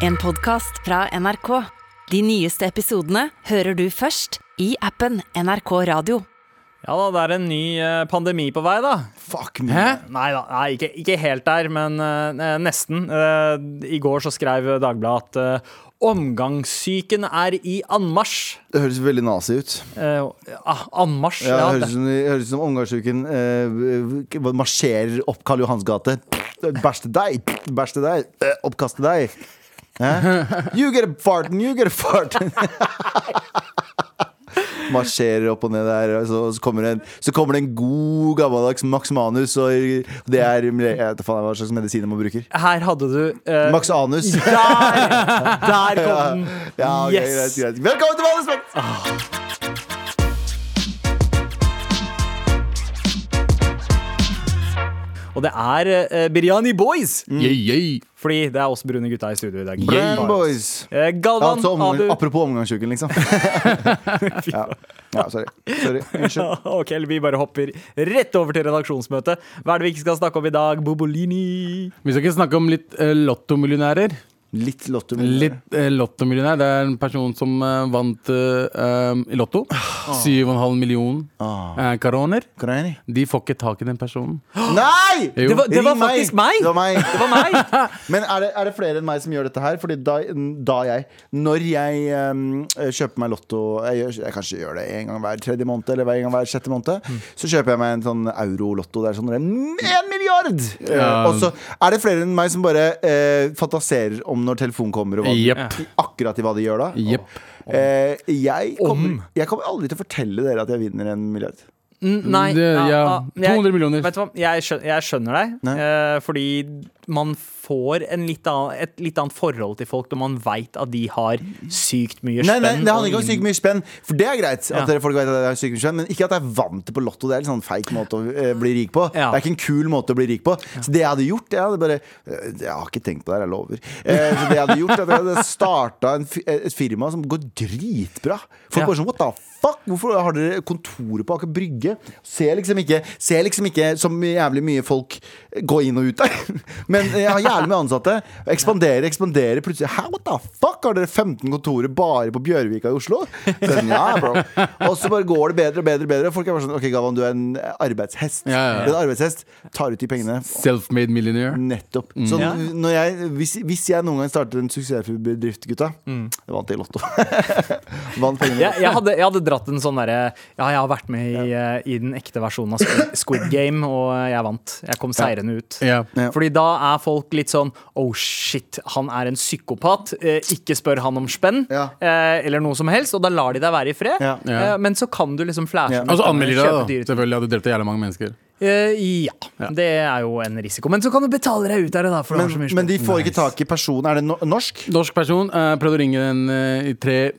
En podcast fra NRK. De nyeste episodene hører du først i appen NRK Radio. Ja da, det er en ny eh, pandemi på vei, da. Fuck me. Hæ? Nei da, nei, ikke, ikke helt der, men eh, nesten. Eh, I går så skrev Dagbladet at eh, omgangssyken er i anmarsj. Det høres veldig nazi ut. Eh, ah, anmarsj? Ja, Ja, det høres ut som, det høres ut som omgangsuken eh, marsjerer opp Karl Johans gate. Bæsj til deg! Bæsj til deg! eh, Oppkast til deg! Hæ? You get a fart, you get a fart! Marsjerer opp og ned der, og så, så, kommer det en, så kommer det en god, gammeldags Max Manus, og det er Jeg vet faen hva slags medisin man bruker. her hadde du uh, Max Anus. Der! Der kom den! Ja, ok, Yes! greit, greit. Velkommen til Vanlig Spekt! Og det er uh, Biryani Boys! Mm. Yeah, yeah. Fordi det er oss brune gutta i studio i dag. Brand Boys. uh, Galvan, Altså, omgang, Abu apropos omgangsuken, liksom. ja. ja, sorry. Sorry. Unnskyld. Ok, vi bare hopper rett over til redaksjonsmøte. Hva er det vi ikke skal snakke om i dag? Bobolini. Vi skal ikke snakke om litt uh, lottomillionærer. Litt lottomillionær. Litt uh, lottomillionær. Det er en person som eh, vant eh, i Lotto. 7,5 million Ah. uh, karoner. De får ikke tak i den personen. Nei! Jo. Det var, det Ring var faktisk meg! Det var meg. Det var meg! Men er det, er det flere enn meg som gjør dette her? Fordi da, da jeg Når jeg um, kjøper meg Lotto jeg, gjør, jeg kanskje gjør det en gang hver tredje måned eller hver gang hver sjette måned, Mm. så kjøper jeg meg en sånn euro-lotto. Det er sånn en milliard! Eh, Ja. og så er det flere enn meg som bare eh, fantaserer om når telefonen kommer, og hva, yep. akkurat i hva de gjør da. Yep. Eh, jeg, kommer, jeg kommer aldri til å fortelle dere at jeg vinner en milliard. Mm, Nei. Det, ja, ah, 200 millioner. Vet du hva, jeg skjønner, jeg skjønner deg. Eh, fordi man får en litt annen, et litt annet forhold til folk når man veit at de har sykt mye spenn. nei, nei, det handler ikke om sykt mye spenn, for det er greit. At dere folk vet at det er sykt mye spenn Men ikke at jeg vant til på Lotto. Det er en sånn feig måte å eh, bli rik på. Ja. Det er ikke en kul måte å bli rik på. Så det jeg hadde gjort Jeg hadde bare eh, Jeg har ikke tenkt på det her, jeg lover. Eh, så det jeg hadde gjort, at jeg hadde starta et firma som går dritbra. Folk Ja. bare sånn What the fuck? Hvorfor har dere kontoret på Aker Brygge? Ser liksom ikke Ser liksom ikke så jævlig mye folk gå inn og ut der. Men jeg har jævlig mye ansatte. Ekspanderer, ekspanderer. Plutselig Hæ, what the fuck? Har dere 15 kontorer bare på Bjørvika i Oslo? Så ja, bro. Og så bare går det bedre og bedre. bedre Folk er bare sånn OK, Galvan, du er en arbeidshest. Ja, ja, ja. Du er en arbeidshest. Tar ut de pengene. Self-made millionaire. Nettopp. Så når jeg, hvis, hvis jeg noen gang starter en suksessfull bedrift, gutta Jeg vant i Lotto. vant pengene. jeg, jeg, hadde, jeg hadde dratt en sånn derre Ja, jeg har vært med i, eh, i den ekte versjonen av Squid, Squid Game, og jeg vant. Jeg kom seirende ut. Ja. Ja. Fordi da er folk litt sånn Oh shit, han er en psykopat. Eh, ikke spør han om spenn, Ja. eh, eller noe som helst. Og da lar de deg være i fred. Ja. Ja. Eh, men så kan du liksom flashe Ja. Og så anmelder de deg, da. Selvfølgelig hadde drept jævla mange mennesker. Eh, ja, det er jo en risiko. Men så kan du betale deg ut av det, da. For det så Men, mye men de får ikke tak i personen. Er det no norsk? Norsk person Uh, prøvde å ringe den eh, i tre,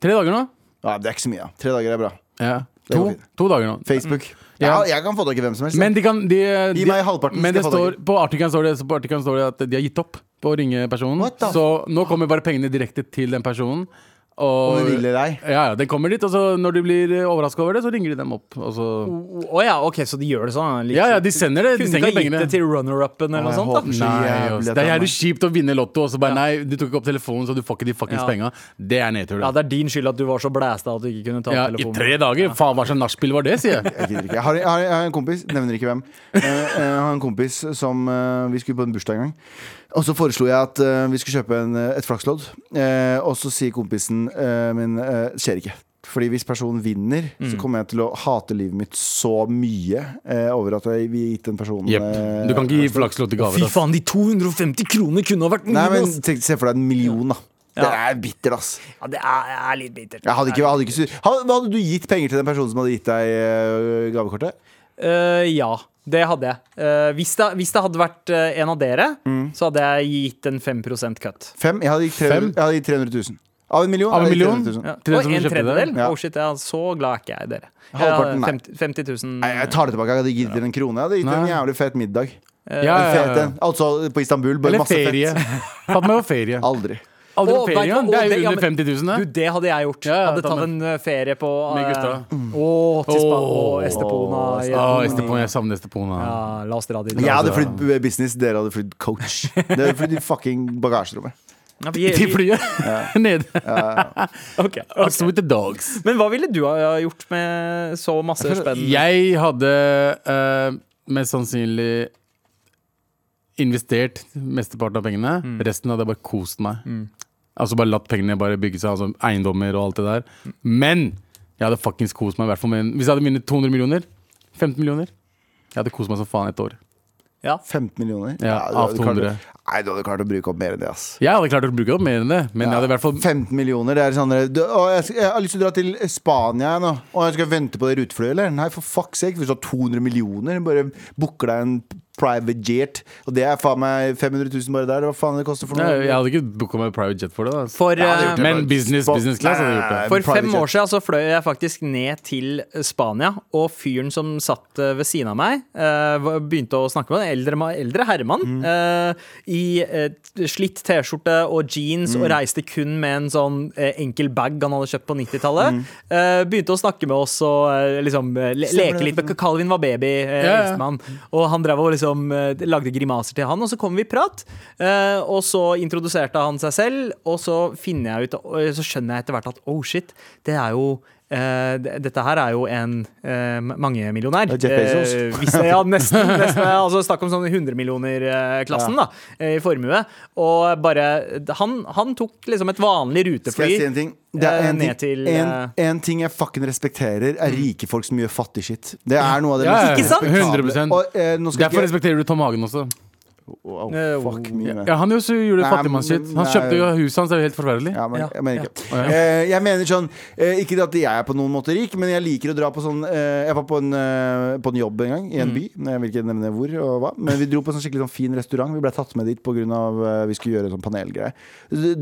tre dager nå. Ja, det er ikke så mye. Tre dager er bra. Ja. To, to dager nå. Facebook. Ja. Ja, jeg kan få tak i hvem som helst. Men de kan de, Gi de, meg halvparten, Men det står, på artikkelen står, det- står det at de har gitt opp på å ringe personen. Så nå kommer bare pengene direkte til den personen. Og, Om de vil eller ei. Ja, ja, den kommer dit, og så når de blir overraska over det, så ringer de dem opp. Og så oh, ja, ok, så de gjør det sånn? Litt- Ja, ja, de sender det. De Kunne ikke ha gitt det til runner-upen eller noe sånt? da Nei, at det er jævlig kjipt å vinne Lotto, og så bare Ja. nei, du tok ikke opp telefonen, så du får ikke de fuckings Ja. penga. Det er nedtur. Ja. Det er din skyld at du var så blæsta at du ikke kunne ta Ja, I tre dager? Faen, hva slags nachspiel var det, sier jeg. Jeg gidder ikke. Jeg har, jeg, har, jeg har en kompis, nevner ikke hvem. Eh, eh, Jeg har en kompis som eh, Vi skulle på en bursdag en gang. Og så foreslo jeg at vi skulle kjøpe en, et flakslodd. Eh, og så sier kompisen eh, min uh, skjer ikke. Fordi hvis personen vinner, så kommer jeg til å hate livet mitt så mye eh, over at jeg, vi har gitt den personen Jepp. eh, Du kan ikke gi flakslodd i gave. Fy faen, de 250 kroner kunne ha vært mye! Nei, men tenk, Se for deg en million, da. Det er bittert, ass. ja, det er, er litt bittert. Hadde ikke, hadde ikke, hadde, hadde du gitt penger til den personen som hadde gitt deg eh, gavekortet? Uh, ja, det hadde jeg. Uh, hvis, det, hvis det hadde vært uh, en av dere, Mm. så hadde jeg gitt en 5 cut. Fem? Jeg hadde gitt 300, Fem? jeg hadde gitt 300 000. Av en million? Av en million? 300 000. Ja. Og en tredjedel? Ja. Oh shit, ja, så glad er ikke jeg i dere. Halvparten, nei. 50, 50 000 Nei, jeg tar det tilbake. Jeg hadde gitt dere en krone. Jeg hadde gitt dere en jævlig fet middag. Ja, fet ja. en. Altså på Istanbul. Bare Eller masse ferie. fett. Tatt meg på ferie. Aldri. Aldri oh, ferie engang. Det er jo ja, under men- 50 000, Du, det. det hadde jeg gjort. Ja, ja, hadde tatt en eh, ferie på Med eh, gutta. Og Estepona. Ja. Estepona. Jeg savner Estepona. Ja, la oss dra dit. Jeg hadde flydd business, dere hadde flydd coach. Dere hadde flydd i fucking bagasjerommet. Ja, vi- til flyet. Nede. Ok, okay. So with the dogs. Men hva ville du ha gjort med så masse spenn? Jeg hadde uh, mest sannsynlig investert mesteparten av pengene. Mm. Resten hadde jeg bare kost meg. Altså bare latt pengene bare bygge seg, altså eiendommer og alt det der. Men jeg hadde fuckings kost meg. i hvert fall med Hvis jeg hadde vunnet 200 millioner, 15 millioner Jeg hadde kost meg som faen et år. Ja. 15 millioner? Ja, av hadde klart 200. Nei, du hadde klart å bruke opp mer enn det, ass. Jeg hadde klart å bruke opp mer enn det, men jeg hadde i hvert fall 15 millioner, det er sånn du, å, jeg, jeg har lyst til å dra til Spania nå. Og jeg skal vente på det ruteflyet, eller? Nei, for fuck's sake. Hvis du har 200 millioner, bare booker deg en private jet. Og det er faen meg 500 000 bare der. Hva faen det koster for noe? Jeg, jeg hadde ikke booka meg private jet for det. Da. For, Jeg hadde eh, det. Men business, business class hadde gjort det. For fem år siden så fløy jeg faktisk ned til Spania, og fyren som satt eh, ved siden av meg, eh, begynte å snakke med en eldre, eldre herremann Mm. eh, i slitt T-skjorte og jeans Mm. og reiste kun med en sånn enkel bag han hadde kjøpt på 90-tallet. Mm. Eh, begynte å snakke med oss og liksom le Stemmer leke litt Calvin var baby, Ja, ja. Og han drev og liksom eh, lagde grimaser til han, og så kom vi i prat. eh, og så introduserte han seg selv, og så jeg ut Så skjønner jeg etter hvert at oh shit, det er jo dette her er jo en uh, mangemillionær. Det Jeff Bezos. Eh, hvis ja, nesten. nesten altså Snakk om sånn 100-millioner-klassen da eh, i formue. Og bare Han, han tok liksom et vanlig Skal rutefly. jeg si en ting? Det er eh, en ting, til, en, eh, en ting jeg fucking respekterer, er rike folk som gjør fattig shit. Det er noe av det Ja, mest respektable. 100%. Og, eh, Derfor respekterer du Tom Hagen også. Eh, fuck me. Ja, han jo også gjorde fattigmannsshit. Han kjøpte jo huset hans, det er jo helt forferdelig. Ja, men, Ja. jeg mener ikke. Ja. Eh, jeg mener sånn eh, Ikke at jeg er på noen måte rik, men jeg liker å dra på sånn eh, Jeg var på en, på en jobb en gang i en by. Jeg vil ikke nevne hvor og hva. Men vi dro på en sånn skikkelig sånn fin restaurant. Vi ble tatt med dit pga. Uh, vi skulle gjøre en sånn panelgreie.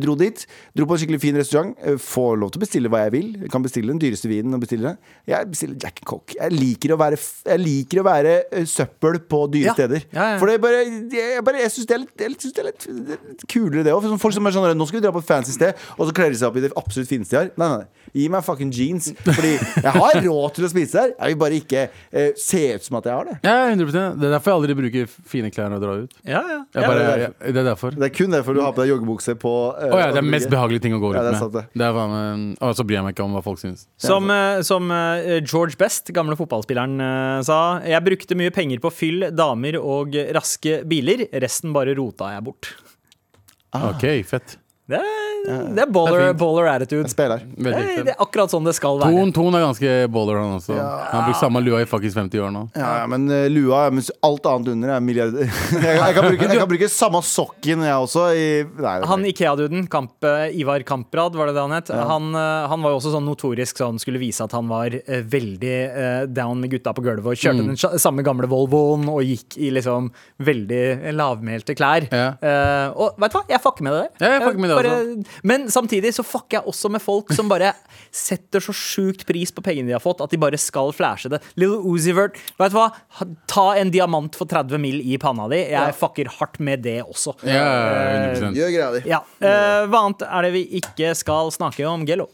Dro dit. Dro på en skikkelig fin restaurant. får lov til å bestille hva jeg vil. Jeg kan bestille den dyreste vinen. Og bestille. Jeg bestiller Jack Cock. Jeg liker å være, jeg liker å være søppel på dyre Ja. steder. Ja, ja. For det er bare Jeg, jeg, bare, jeg syns det det det er litt kulere, det òg. Folk som er sånn Nå skal vi dra på et fancy sted, og så kler de seg opp i det absolutt fineste de har. Nei, nei, nei. Gi meg fucking jeans. Fordi jeg har råd til å spise der. Jeg vil bare ikke eh, se ut som at jeg har det. Ja, 100% Det er derfor jeg aldri bruker fine klær når jeg drar ut. Ja, ja. Jeg ja. det er det er derfor. Det er kun derfor du har på deg joggebukse på eh, oh, ja, det er mest behagelige ting å gå det er sant, med. er Og så bryr jeg meg ikke om hva folk syns. Som, eh, som eh, George Best, gamle fotballspilleren, eh, sa Jeg brukte mye penger på fyll, damer og raske biler. Resten bare rota jeg bort. Ok, fett. Det det er baller, det er baller attitude. Spiller. Det er, det er akkurat sånn det skal være. Ton, Ton er ganske baller, han også. Han har brukt samme lua i fuckings 50 år nå. Ja, ja, men eh, lua mens alt annet under er milliarder. jeg, jeg, kan bruke, jeg kan bruke samme sokken, jeg også. I, nei, Han Ikea-duden, Kamp, eh, Ivar Kamprad, var det det han het? Han, eh, han var jo også sånn notorisk sånn skulle vise at han var veldig uh, down med gutta på gulvet og kjørte den samme gamle Volvoen og gikk i liksom veldig lavmælte klær. Ja. Uh, og vet du hva, jeg fucker med det der. Ja, jeg fucker med det Bare- Men samtidig så fucker jeg også med folk som bare setter så sjukt pris på pengene de har fått, at de bare skal flashe det. Little Uzivert, vet du hva? Ta en diamant for 30 mill. i panna di. Jeg fucker hardt med det også. Ja, 100% Gjør greia di. Ja. Eh, hva annet er det vi ikke skal snakke om, Gello?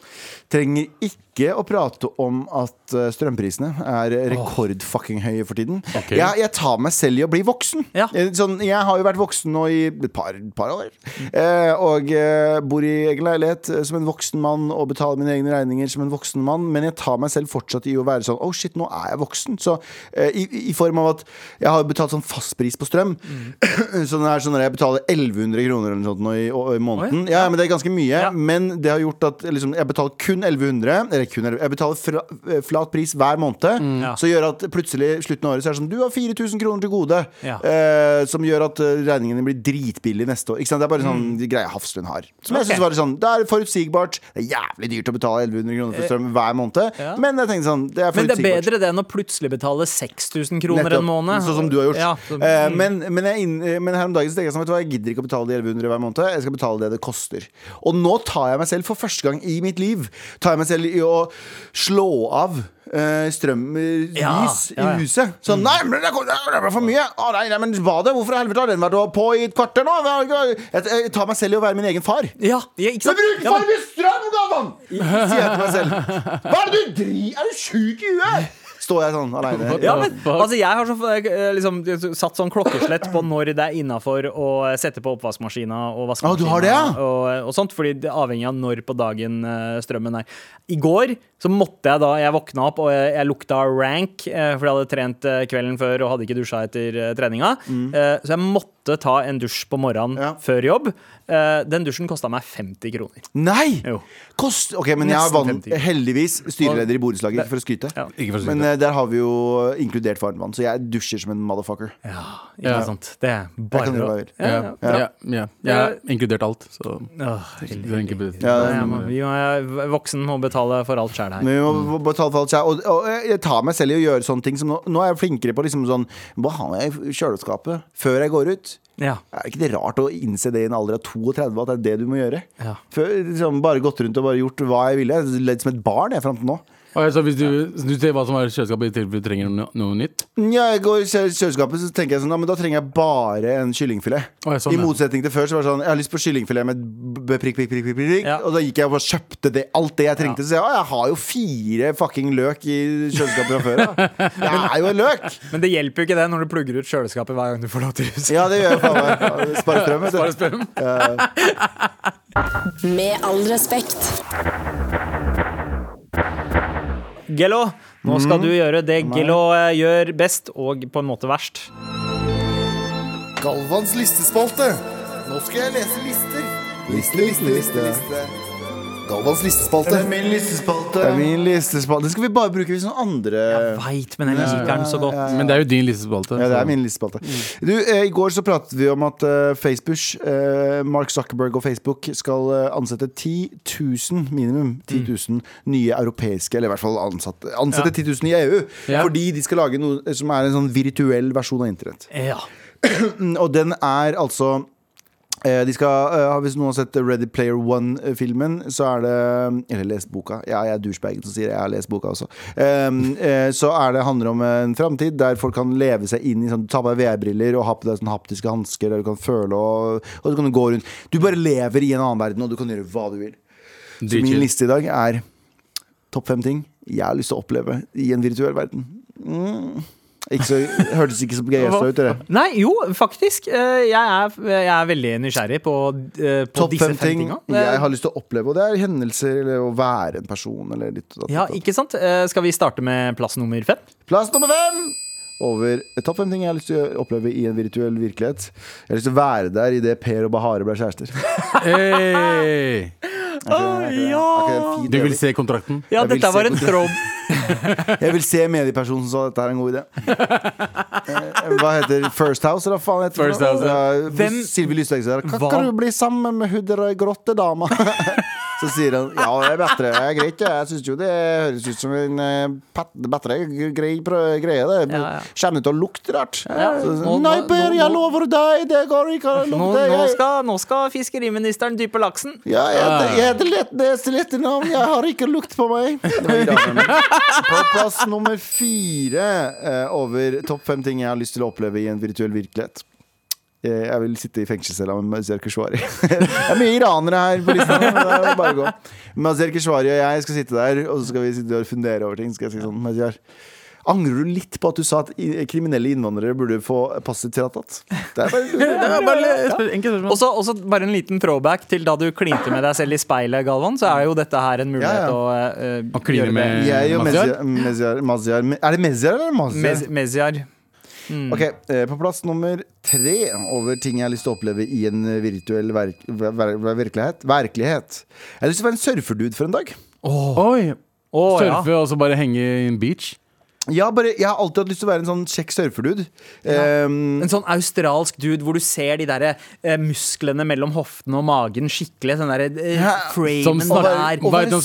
Trenger ikke å prate om at eh, strømprisene er rekordfucking høye for tiden. Okay. Jeg, jeg tar meg selv i å bli voksen. Ja. Eh, Sånn, jeg har jo vært voksen nå i et par, par år. Eh, og eh, bor i egen leilighet eh, som en voksen mann og betaler mine egne regninger som en voksen mann. Men jeg tar meg selv fortsatt i å være sånn Oh shit, nå er jeg voksen. Så eh, i, i form av at jeg har betalt sånn fastpris på strøm. så det er sånn at jeg betaler 1100 kroner eller noe sånt nå i, i måneden. Ja, men det er ganske mye. Ja. Men det har gjort at liksom, jeg betaler kun 1100 Eller kun 1100, Jeg betaler fra, eh, flat pris hver måned. Ja. Så gjør at plutselig slutten av året Så er det sånn Du har 4000 kroner til gode. Ja. Eh, som gjør at regningene blir dritbillige neste år. Ikke sant? Det er bare sånn mm. greie Hafslund har. Som jeg Ok. var var sånn Det er forutsigbart. Det er jævlig dyrt å betale 1100 kroner for strøm hver måned. Ja. Men jeg tenkte sånn Det er forutsigbart. Men det er bedre det enn å plutselig betale 6000 kroner Nettopp. en måned. Sånn som du har gjort. Ja, så- Eh, men, men, jeg, inn- eh, men her om dagen så tenker jeg sånn Vet du hva, jeg gidder ikke å betale de 1100 hver måned. Jeg skal betale det det koster. Og nå tar jeg meg selv for første gang i mitt liv Tar jeg meg selv i å slå av eh, strømlys Ja, ja, ja. i huset. Sånn Nei, men det det ble for mye! Å, nei, nei, men badet? Hvorfor i helvete har den vært på i et kvarter nå? Jeg, jeg tar meg selv i å være min egen far. Ja, ja, ikke sant? bruker bruk for mye strøm, Galvan! Sier jeg til meg selv. Hva er det du driver Er du sjuk i huet? Står jeg sånn aleine. Ja, men altså jeg har så, eh, liksom, satt sånn klokkeslett på når det er innafor å sette på oppvaskmaskina og vaskemaskina. Ah, du har det, ja? og, og sånt, fordi det er avhengig av når på dagen eh, strømmen er. I går så måtte jeg da Jeg våkna opp og jeg, jeg lukta rank, eh, fordi jeg hadde trent eh, kvelden før og hadde ikke dusja etter eh, treninga. Mm. så jeg måtte ta en dusj på morgenen Mm. Ja. før jobb. Uh, den dusjen kosta meg 50 kroner. Nei! Jo. Kost, ok, men jeg er Nesten van, 50. heldigvis styreleder i borettslaget, ikke for å skryte. Ja. For å si Men eh, der har vi jo inkludert varmvann, så jeg dusjer som en motherfucker. Ja, ikke Ja. sant. Det er Jeg bare jeg ja, Ja, ja. ja, ja. Jeg har inkludert alt, så Åh, er jeg må, vi er voksen må betale for alt sjæl her. Men vi må betale for alt sjæl. Og, og jeg tar meg selv i å gjøre sånne ting som nå, nå er jeg flinkere på liksom sånn Hva har jeg i kjøleskapet før jeg går ut? Ja. Er ikke det rart å innse det i en alder av 32 at det er det du må gjøre? Ja. Før, liksom, bare gått rundt og bare gjort hva jeg ville. Ledd som et barn jeg fram til nå. Og så hvis du, du ser hva som er i kjøleskapet i tilfelle du trenger noe, noe nytt? Ja, jeg går i kjøleskapet så tenker jeg sånn, ja, men da trenger jeg bare en kyllingfilet. Å, sånn, I motsetning til før så var det sånn Jeg har lyst på kyllingfilet med prikk, prikk, prikk, prikk, prikk. Ja. Og da gikk jeg og kjøpte det, alt det jeg trengte. Så jeg, å, jeg har jo fire fucking løk i kjøleskapet fra før av. Jeg er jo en løk! Men det hjelper jo ikke det når du plugger ut kjøleskapet hver gang du får lov til huset. Ja, det gjør jeg faen meg. Spare strøm. Med all respekt. Gello, nå skal du gjøre det Gello eh, gjør best, og på en måte verst. Galvans listespalte. Nå skal jeg lese lister. Liste, liste, liste. liste. Galvans listespalte. min listespalte. Det er min listespalte. Den skal vi bare bruke hvis noen andre Jeg Veit, men jeg liker den så godt. Men det er jo din listespalte. Ja, det er min listespalte. Du, eh, I går så pratet vi om at eh, Facebook, eh, Mark Zuckerberg og Facebook skal eh, ansette 10 000 minimum 10 000 nye europeiske, eller i hvert fall ansatte, ansette 10 000 i EU. Ja. Fordi de skal lage noe som er en sånn virtuell versjon av internett. Ja. Og den er altså de skal, eh, Hvis noen har sett Ready Player One-filmen, så er det Eller lest boka. Ja, jeg er douchebagen som sier jeg har lest boka også. Eh, så er det handler om en framtid der folk kan leve seg inn i sånn, Ta på deg VR-briller og ha på deg sånn haptiske hansker der du kan føle og, og du kan gå rundt. Du bare lever i en annen verden, og du kan gjøre hva du vil. Så min liste i dag er topp fem ting jeg har lyst til å oppleve i en virtuell verden. Mm. Ikke så, hørtes ikke så begeistra ut. Det. Nei, jo, faktisk. eh, Jeg er, jeg er veldig nysgjerrig på, eh, på disse fem ting tinga. jeg har lyst til å oppleve. Og det er hendelser eller å være en person. Eller litt, og datt. Ja, ikke sant? Eh, Skal vi starte med plass nummer fem? Plass nummer fem! Over topp fem ting jeg har lyst til å oppleve i en virtuell virkelighet. Jeg har lyst til å være der idet Per og Bahare ble kjærester. Hey! Er ja fin Du vil se kontrakten? Ja, Jeg dette var en tråd. Jeg vil se mediepersonen som sa dette er en god idé. Eh, Hva heter First House? Eller hva faen heter First det? House, ja. Hvem- Sylvi Lysthaug Kan kan du bli sammen med hun der grottedama? Så sier han ja, det er bedre. Det er greit. Jeg syns jo det høres ut som en eh, bedre grei prø- greie. Det Ja, ja. kjenner til å lukte rart. Ja. Så, Nå- Nei, Per, jeg lover deg, det går ikke an å Nå, lukte. nå, skal, nå skal fiskeriministeren dype laksen. Ja, jeg heter, jeg heter etternavn. Jeg har ikke lukt på meg. På plass nummer fire eh, over topp fem ting jeg har lyst til å oppleve i en virtuell virkelighet. Eh, Jeg vil sitte i fengselscella med Mazyar Keshvari. det er mye iranere her på lista. men bare gå. Mazyar Keshvari og jeg skal sitte der, og så skal vi sitte og fundere over ting. Skal jeg si sånn, Mazyar, Angrer du litt på at du sa at kriminelle innvandrere burde få passet? Det er bare, Det er bare et enkelt spørsmål. Og så bare en liten throwback til da du klinte med deg selv i speilet, Galvan. Så er jo dette her en mulighet Ja, ja. å uh, kline med- Mazyar? Er det Mazyar eller Mazyar? Mez- Mezyar. Ok, eh, På plass nummer tre over ting jeg har lyst til å oppleve i en virtuell verk ver ver virkelighet. Virkelighet. Jeg har lyst til å være en surferdude for en dag. Oi! Å, ja. Og så bare henge i en beach? Ja, bare, jeg har alltid hatt lyst til å være en sånn kjekk surferdude. Um, En sånn australsk dude hvor du ser de der eh, musklene mellom hoftene og magen skikkelig. Sånn der eh, Ja. Som framen snakker- der. Å være?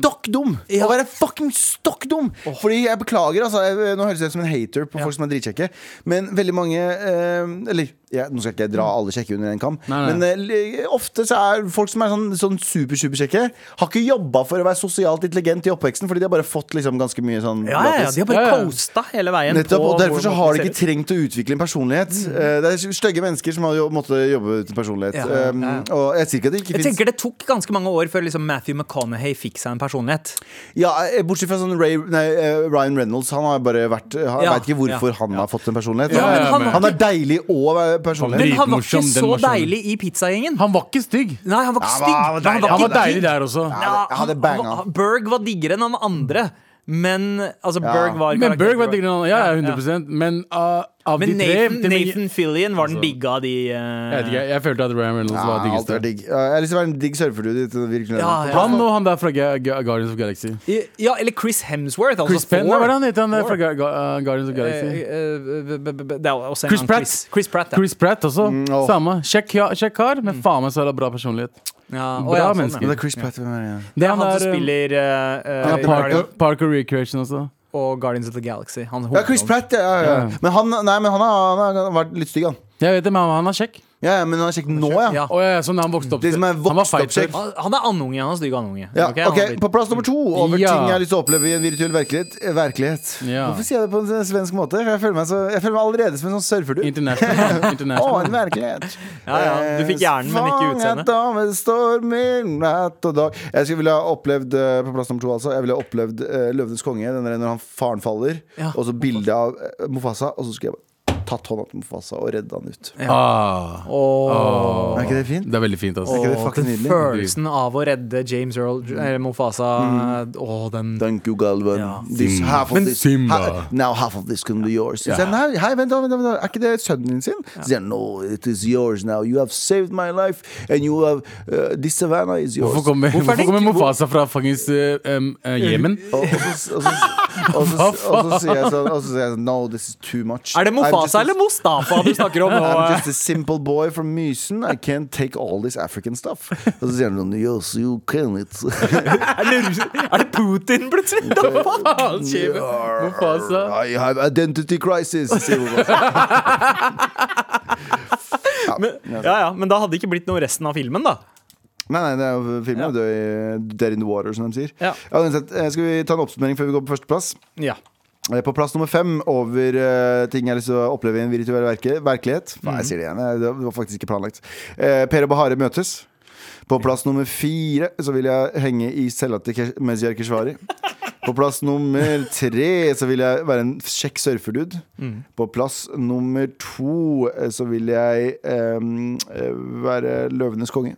Stokk dum! Ja. Å være fucking stokk dum! Fordi jeg beklager, altså. Jeg, nå høres jeg ut som en hater på folk som er dritkjekke. Men veldig mange eh, Eller ja, nå skal ikke jeg dra alle kjekke under en kam, men eh, ofte så er folk som er sånn, sånn super, superkjekke, har ikke jobba for å være sosialt intelligent i oppveksten, fordi de har bare fått liksom ganske mye sånn Ja, ja, ja, de har bare Ja, coasta hele veien. Nettopp, på og Derfor så har de ikke trengt å utvikle en personlighet. Mm. Det er stygge mennesker som har måttet jobbe ut en personlighet. Ja, Um, ja. Og jeg sier ikke at det ikke Jeg tenker Det tok ganske mange år før liksom Matthew McConaughey fikk seg en personlighet. Ja, eh, Bortsett fra sånn Ray, nei, eh, Ryan Reynolds. Han har bare vært Jeg Ja, vet ikke hvorfor ja, han har fått en personlighet. Ja, han, ja, han er deilig og eh, personlighet. Men han var ikke så deilig i pizzagjengen. Han var ikke stygg. Nei, han var ikke stygg. han var deilig. Han var deilig der også. Ja, det- ja, det han- han- Berg var diggere enn han andre. Men altså, Ja. Berg var Men Berg var diggere. Ja, ja, 100 Men uh, av Men de tre Nathan, Nathan Fillion var den digge digga av de uh... Jeg ikke, jeg følte at Ryan Reynolds Ja, var diggest. er digg. Ja, Jeg har lyst til å være en digg surferdude. i. Ja, ja. Han og han der fra Ga- Ga- Guardians of Galaxy. Ja, eller Chris Hemsworth. Altså Chris Penn, hva er det han heter han der fra Ga- uh, Guardians of Galaxy? Det er en Chris Pratt. Chris, Chris Pratt. Chris Pratt også. Mm, oh. Samme. Kjekk kar, men faen meg så jævla bra personlighet. Ja, Bra ja, sånn, mennesker. Men ja. det er Chris Pratt. er det? Er Han, han der som spiller uh, Parker, Parker Recreation også. og Guardians of the Galaxy. Han Ja, Chris Pratt. Ja, ja, ja. Ja. Men han, nei, men han, har, han har vært litt stygg, han. Jeg vet det, men han er kjekk. Ja, ja, men han er kjekk nå, ja. Ja. Oh, ja, ja, så når han vokste opp. Er han var vokst opp kjekk. Han han er andunge. Han er stygg andunge. Ja, Ok, han ok, har blitt- På plass nummer to over Ja. ting jeg har lyst til å oppleve i en virtuell virkelighet. eh, virkelighet. Ja. Hvorfor sier jeg det på en svensk måte? Jeg føler meg, så, jeg føler meg allerede som en sånn surferdude. International. Å, en International. virkelighet. Ja, ja, du fikk hjernen, men ikke utseendet. Fanget av storm i natt og dag. Jeg skulle ville ha opplevd eh, på plass nummer to altså Jeg ville ha opplevd uh, Løvenes konge, den der når han faren faller, Ja. og så bilde av Mofasa, og så skulle jeg bare tatt hånda til Mufasa og redde han ut. Ah. Oh. Er ikke det fint? Det er veldig fint, altså. ikke det den følelsen av å redde James Earl eller Mofasa oh, den Thank you, Galvan. Ja. This, Simba. half Men this, Simba. ha- now half of this can be yours. Ja. sier nei, hei, vent, vent, vent. Er ikke det sønnen din sin? Ja. sier no, it is yours now. You have saved my life, and you have uh, This Savannah is yours. Hvorfor kommer, Hvorfor er hvorfor kommer Mufasa fra fuckings uh, um, uh, Og, og, så, og, og, sier jeg sånn No, this is too much. Er det I'm eller Mustafa du snakker om nå? I'm just a simple boy from Mysen. I can't take all this African stuff. Og så sier han sånn Yes, you can it. Er det, Putin plutselig? Hva faen Mufasa. I have identity crisis, sier men, Ja, ja, men da hadde det ikke blitt noe resten av filmen, da. Nei, nei, det er jo filmen Ja. Dead in the Water, som de sier. Ja. uansett, eh, skal vi ta en oppsummering før vi går på førsteplass? Ja. Eh, På plass nummer fem over uh, ting jeg har lyst til å oppleve i en virtuell verke, virkelighet. Faen, Mhm. jeg sier det igjen. Det var faktisk ikke planlagt. Uh, per og Bahare møtes. På plass nummer fire så vil jeg henge i cella til Mezjar Keshvari. På plass nummer tre så vil jeg være en kjekk surferdude. Mm. På plass nummer to så vil jeg eh, være Løvenes konge.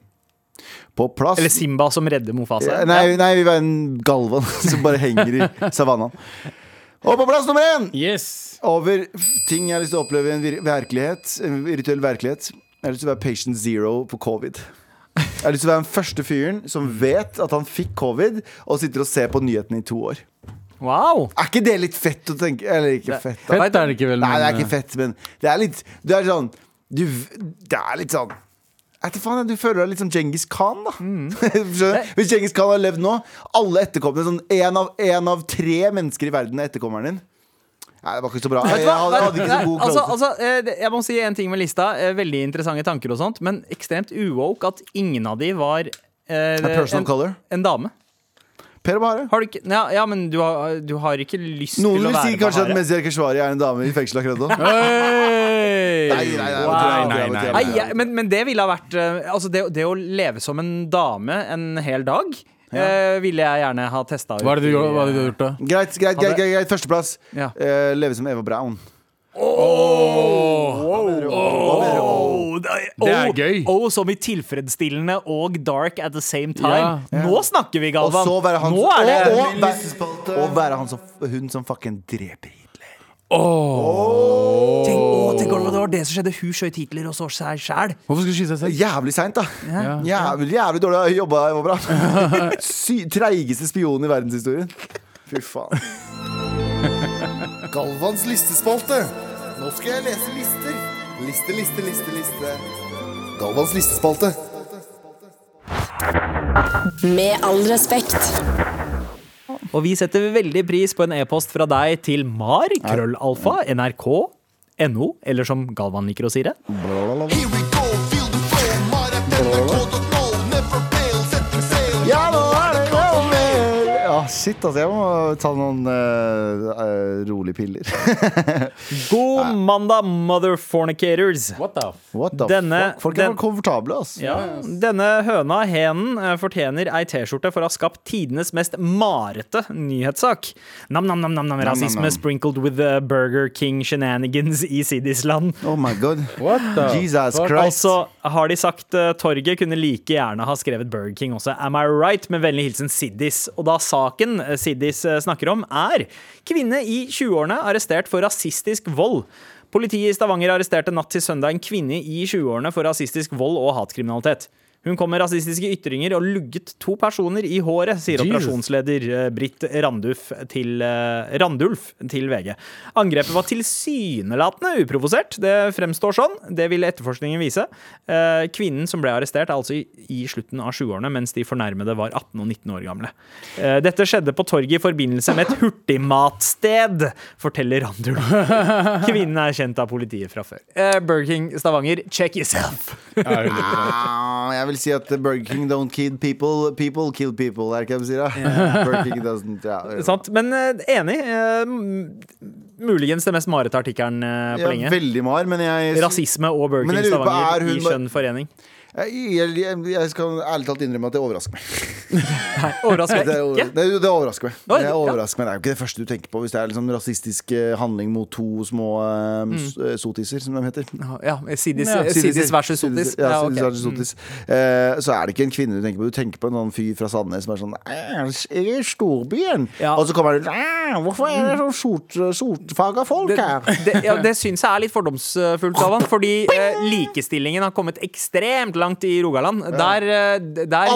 På plass Eller Simba som redder Mofasa. nei, nei, vi være en galvan som bare henger i savannaen. Og på plass nummer én! Yes. Over ting jeg har lyst til å oppleve i en vir virkelighet. En virtuell virkelighet. Jeg har lyst til å være patient zero på covid. Jeg har lyst til å være den første fyren som vet at han fikk covid, og sitter og ser på nyhetene i to år. Wow! Er ikke det litt fett å tenke? Eller ikke fett, da. Fett er det ikke vel, Nei, det er ikke fett, men det er litt Det er sånn du, Det er litt sånn faen, Du føler deg litt som Djengis Khan, da. Mm. Hvis Djengis Khan har levd nå, alle etterkommerne Sånn én av, en av tre mennesker i verden er etterkommeren din. Nei, det var ikke så bra. Jeg, hadde, hadde ikke så god altså, altså, eh, jeg må si en ting med lista. Eh, Veldig interessante tanker og sånt, men ekstremt uwoke at ingen av de var eh, en, en dame. Per Bahare. Har du ikke Ja, ja men du har, du har ikke lyst Noen til å vil være si kanskje at Bahare. Mezyar Keshvari er en dame i fengsel akkurat nå. Hey! Nei, nei, nei, Wow. Nei, jeg, men, men det ville ha vært eh, Altså, det, det å leve som en dame en hel dag eh, ville jeg gjerne ha testa ut. Hva er det du, gjør- hva er det du har gjort, da? Greit, greit, greit, greit, greit. Førsteplass. Ja. Eh, leve som Eva Braun. Hva mener du? Hva mener du? Oh, det er, oh, gøy. Oh, som i tilfredsstillende og dark at the same time. Ja. Nå snakker vi, Og Galvan. så være han Nå er det og, og, være- og være han som, hun som fucking dreper Hitler. Tenk, å, tenk om det var det som skjedde. Hun skjøt Hitler og så seg sjæl. Hvorfor skal du skyte seg selv? Jævlig seint, da. Ja. Jævlig, jævlig dårlig jobba. Sy- Treigeste spion i verdenshistorien. Fy faen. Galvans listespalte. Nå skal jeg lese lister. Liste, liste, liste, liste. Galvans listespalte. Med all respekt. Og vi setter veldig pris på en e-post fra deg til mar, krøllalfa, nrk, no, eller som Galvan liker å si det. Here Shit, altså. Jeg må ta noen uh, uh, rolige piller. God mandag, mother fornicators. What the. What the Denne- fuck? Folk er den- komfortable, altså. Ja, denne høna, henen, eh, fortjener ei T-skjorte for å ha skapt tidenes mest marete nyhetssak. Nam-nam-nam, rasisme nam. sprinkled with the Burger King shenanigans i Sidisland. Oh my god. What the Jesus fuck? Christ. Og så har de sagt uh, torget kunne like gjerne ha skrevet Burger King også. Am I right? Med vennlig hilsen Siddis. Og da saken eh, Siddis eh, snakker om, er kvinne i 20-årene arrestert for rasistisk vold. Politiet i Stavanger arresterte natt til søndag en kvinne i 20-årene for rasistisk vold og hatkriminalitet. Hun kom med rasistiske ytringer og lugget to personer i håret, sier Jesus. operasjonsleder eh, Britt Randulf til, eh, Randulf til VG. Angrepet var tilsynelatende uprovosert. Det fremstår sånn. Det vil etterforskningen vise. Eh, Kvinnen som ble arrestert, er altså i, i slutten av 20-årene, mens de fornærmede var 18 og 19 år gamle. Eh, Dette skjedde på torget i forbindelse med et hurtigmatsted, forteller Randulf. Kvinnen er kjent av politiet fra før. Eh, Burger King Stavanger, check yourself. Ja, jeg vil si at Burger King don't kill people, people kill people. Er ikke det de sier? da? Burger King doesn't ja. Sant? Men eh, enig. eh, muligens den mest marete artikkelen eh, på Ja, lenge. veldig mar, men jeg Rasisme og Burger King er Stavanger i skjønn forening. Jeg, jeg, jeg, skal ærlig talt innrømme at det overrasker meg. Nei, Overrasker Det, ikke? det, det overrasker meg. Det overrasker meg. Det er jo ikke det første du tenker på hvis det er liksom rasistisk eh, handling mot to små um, Mm. eh, sotiser, som de heter. Ja, Sidis, Ja, Sidis versus Sotis. Ja, Ja, Sidis versus Sotis. Eh, så er det ikke en kvinne du tenker på. Du tenker på en sånn fyr fra Sandnes som er sånn «Eh, Jeg er i storbyen. Ja. Og så kommer «Eh, Hvorfor er det sånn sort, sortfarga folk her? det, ja, det syns jeg er litt fordomsfullt av han, fordi uh, likestillingen har kommet ekstremt langt i Rogaland. Der, eh, der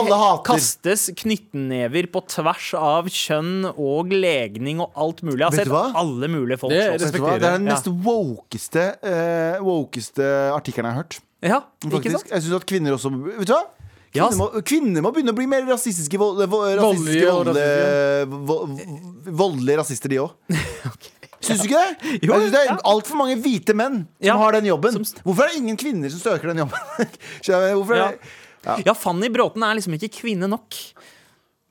kastes knyttnever på tvers av kjønn og legning og alt mulig. Jeg har sett hva? alle mulige folk Det-? Det er den Ja. mest wokeste, uh, wokeste artikkelen jeg har hørt. Ja, ikke sant? Jeg synes at kvinner også Vet du hva? Kvinner, må, kvinner må begynne å bli mer rasistiske vold, vo- rasistiske, Voldelige og voldelige, voldelige rasister, de òg. Syns du ikke det? Jo, jeg synes det er ja. altfor mange hvite menn som Ja. har den jobben. Hvorfor er det ingen kvinner som søker den jobben? Hvorfor er Ja. det? Ja, Fanny Bråten er liksom ikke kvinne nok.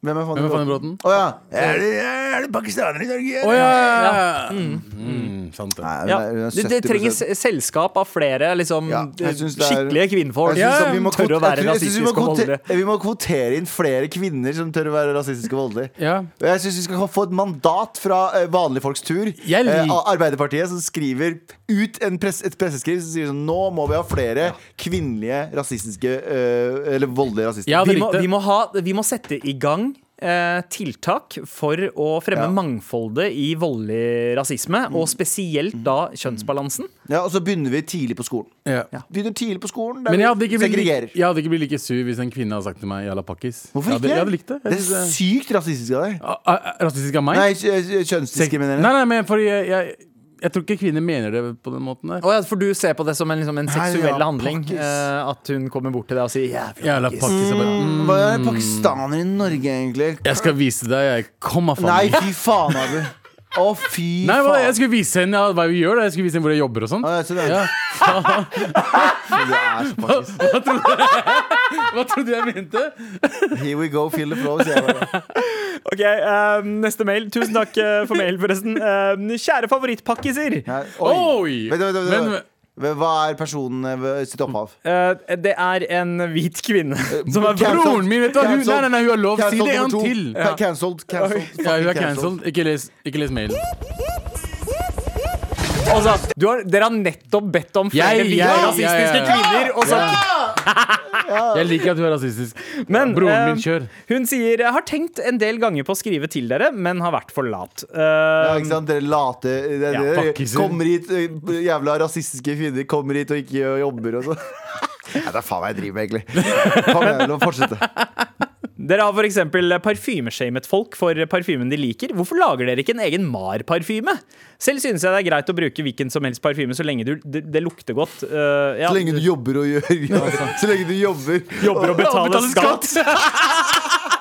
Hvem er Fanny Bråten? Bråten? Å ja. Er det, er det pakistanere i Norge? Å ja! Ja. Mm, sant det. Nei, det, det 70%. trenger selskap av flere liksom, Ja, det er- skikkelige kvinnfolk. Som vi tør å være rasistiske og voldelige. Vi må kvotere inn flere kvinner som tør å være rasistiske og voldelige. Ja. Og Jeg syns vi skal få et mandat fra eh, vanlige folks tur. Eh, Arbeiderpartiet som skriver ut en press, et presseskriv som sier sånn Nå må vi ha flere kvinnelige rasistiske eh, Eller voldelige rasister. Vi må, vi, må ha, vi må sette i gang eh, tiltak for å fremme Ja. mangfoldet i voldelig rasisme, og spesielt da kjønnsbalansen. Ja, og så begynner vi tidlig på skolen. Ja. Begynner tidlig på skolen der Men jeg hadde, ikke blitt, segregerer. jeg hadde ikke blitt like sur hvis en kvinne hadde sagt til meg 'jalla pakkis'. Hvorfor jeg hadde, ikke? Jeg hadde likt det. Det er sykt rasistisk av deg. Ah, ah, Rasistisk av meg? Nei, kjø- kjønnsdiskriminerende. Nei, nei, men fordi jeg, jeg, jeg tror ikke kvinner mener det på den måten der. Oh, ja, for du ser på det som en, liksom, en Nei, seksuell ja, handling. eh, at hun kommer bort til deg og sier 'jævla pakkis'. Mm, mm, Hva er pakistaner i Norge, egentlig? Jeg skal vise deg. Jeg kommer faen Nei, fy faen, Abu. Å, fy Nei, faen. jeg skulle vise henne ja, hva vi gjør. Da. Jeg skulle vise henne hvor jeg jobber og sånn. Å, jeg det. Ja. Du er så pakis. Hva trodde du jeg mente? Here we go, feel the flow, sier jeg bare. Ok, uh, Neste mail. Tusen takk eh, for mail, forresten. Uh, kjære favorittpakkiser. Ja, Oi! Oi! Vent, vent, vent. Men- Hva er personen eh, sitt opphav? Uh, det er en hvit kvinne som er. Broren min, vet du? Hun, nei, nei, nei, hun har lov. Si det en to. til. Ja. Cancelled. Ja, hun er cancelled. Ikke les, ikke les mailen. Altså, du har, dere har nettopp bedt om flere hvite rasistiske ja, ja. kvinner, og så Jeg liker at du er rasistisk. Men, Broren min, eh, kjør. Hun sier Jeg har tenkt en del ganger på å skrive til dere, men har vært for lat. Uh, Ja, ikke sant? Dere late det, Ja, dere. Kommer hit, eh, jævla rasistiske fiender kommer hit og ikke jobber og så. Ja, det er faen meg jeg driver med, egentlig. Kom igjen, la oss fortsette. Dere har f.eks. parfymeshamet folk for parfymen de liker. Hvorfor lager dere ikke en egen Mar-parfyme? Selv synes jeg det er greit å bruke hvilken som helst parfyme så lenge du, det, det lukter godt. Uh, ja, Så lenge du jobber og gjør Så lenge du jobber. jobber og betaler skatt.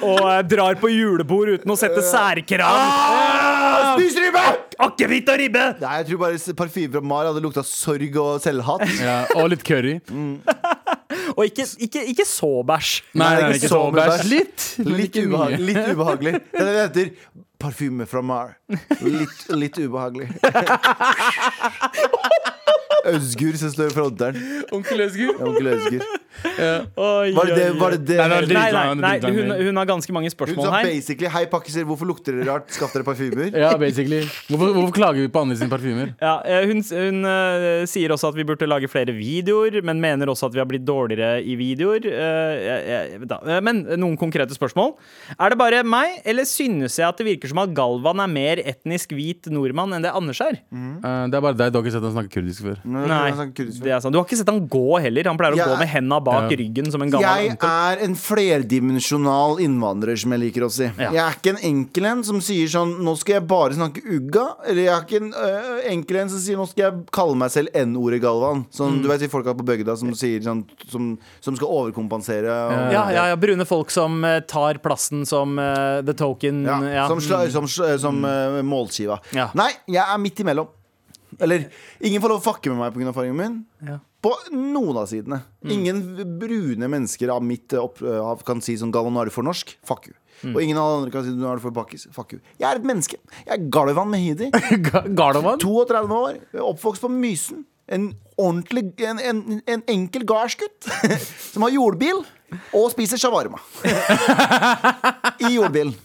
og eh, drar på julebord uten å sette særkrav. Ah, Spis ribbe! Akevitt og ribbe! Nei, jeg tror bare parfyme fra Mar hadde lukta sorg og selvhat. Ja, og litt curry. Og ikke, ikke, ikke så bæsj. Nei, Nei, nei, ikke ikke så bæsj. bæsj. Litt. Litt, ikke ubehag, litt ubehagelig. Det er det det heter. Parfyme fra Mar. Litt, litt ubehagelig. Øsgur som står i fronteren. Onkel Øsgur. Onkel Øsgur. Oi, Var det det? Var det, det? Nei, nei. Nei, nei, nei hun, hun har ganske mange spørsmål her. Hun sa basically Hei, pakkiser, hvorfor lukter dere rart? Skaff dere parfymer. Ja, basically. Hvorfor, hvorfor klager vi på andre sine parfymer? Ja, eh, hun hun uh, sier også at vi burde lage flere videoer, men mener også at vi har blitt dårligere i videoer. Uh, jeg- jeg- Eh, Men noen konkrete spørsmål. Er det bare meg, eller synes jeg at det virker som at Galvan er mer etnisk hvit nordmann enn det Anders er? Eh, det er bare deg. Du har ikke sett han snakke kurdisk før. Nei, sånn det er sant. Du har ikke sett han gå heller. Han pleier å Jeg gå med henda bak Ja. ryggen som en gammel Jeg onkel. er en flerdimensjonal innvandrer, som jeg liker å si. Ja. Jeg er ikke en enkel en som sier sånn Nå skal jeg bare snakke ugga. Eller jeg er ikke en øh, enkel en som sier nå skal jeg kalle meg selv N-ordet Galvan. Sånn, Mm. Du vet de folka på bygda som sier sånn Som, som skal overkompensere. Og, Ja, ja, ja, brune folk som uh, tar plassen som uh, the token. Ja, ja. Som, Mm. som, som øh, målskiva. Ja. Nei, jeg er midt imellom. Eller ingen får lov å fucke med meg pga. fargen min. Ja. På noen av sidene. Mm. Ingen brune mennesker av mitt opphav kan si sånn Galvan, nå er du for norsk. Fuck you. Mm. Og ingen av de andre kan si nå er du for pakkis. Fuck you. Jeg er et menneske. Jeg er Galvan Mehidi. Gardavan? 32 år, oppvokst på Mysen. En ordentlig En, en, en enkel gardsgutt som har jordbil og spiser shawarma. I jordbilen.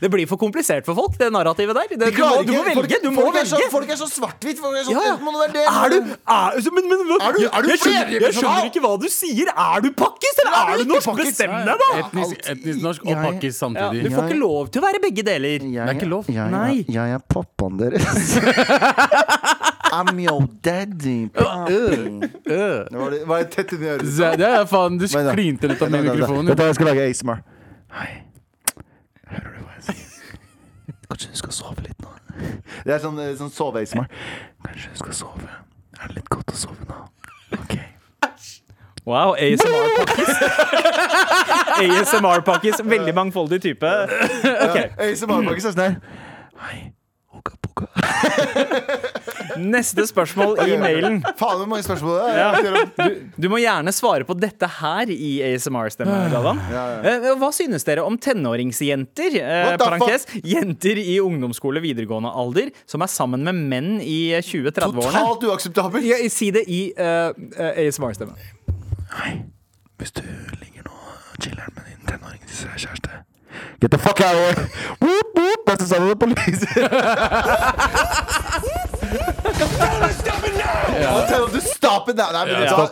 Det blir for komplisert for folk, det narrativet der. Det, du, må, du må velge! Du må folk, er så, velge. folk er så svart-hvitt. er så- Ja, det Er du, er, så- men, men, hva- Er du- er du jeg, skjønner, jeg skjønner ikke hva du sier. Er du pakkis, eller er du norsk? Bestem deg, da! Etnisk, etnisk norsk og pakkis Ja, samtidig. du får ikke lov til å være begge deler. Jeg, Det er ikke lov. Jeg, Nei. jeg er pappaen deres. I'm your daddy. var, det, var det tett inni øret? Er faen, Du klinte litt av mikrofonen. Jeg skal lage ASMR. Hei. Hører du hva jeg sier? Kanskje du skal sove litt nå? Det er sånn, eh, sånn sove-ASMR. Kanskje du skal sove. Er det litt godt å sove nå? Ok. Wow, ASMR-pakkis. ASMR-pakkis, Veldig mangfoldig type. Ok, ASMR-pakkis er sånn her. Hei. Oka boka. Neste spørsmål i mailen. Faen, hvor mange spørsmål det er. Ja. Du, du må gjerne svare på dette her i ASMR-stemme, Galvan. Eh, Hva synes dere om tenåringsjenter, eh, parentes, jenter i ungdomsskole videregående alder, som er sammen med menn i 20-30-årene? Totalt uakseptabelt. Ja, Si det i eh, eh, ASMR-stemme. Hei, hvis du ligger nå og chiller'n med din tenåringskjæreste Get the fuck out of here! Woop, woop, that's the sound of the police.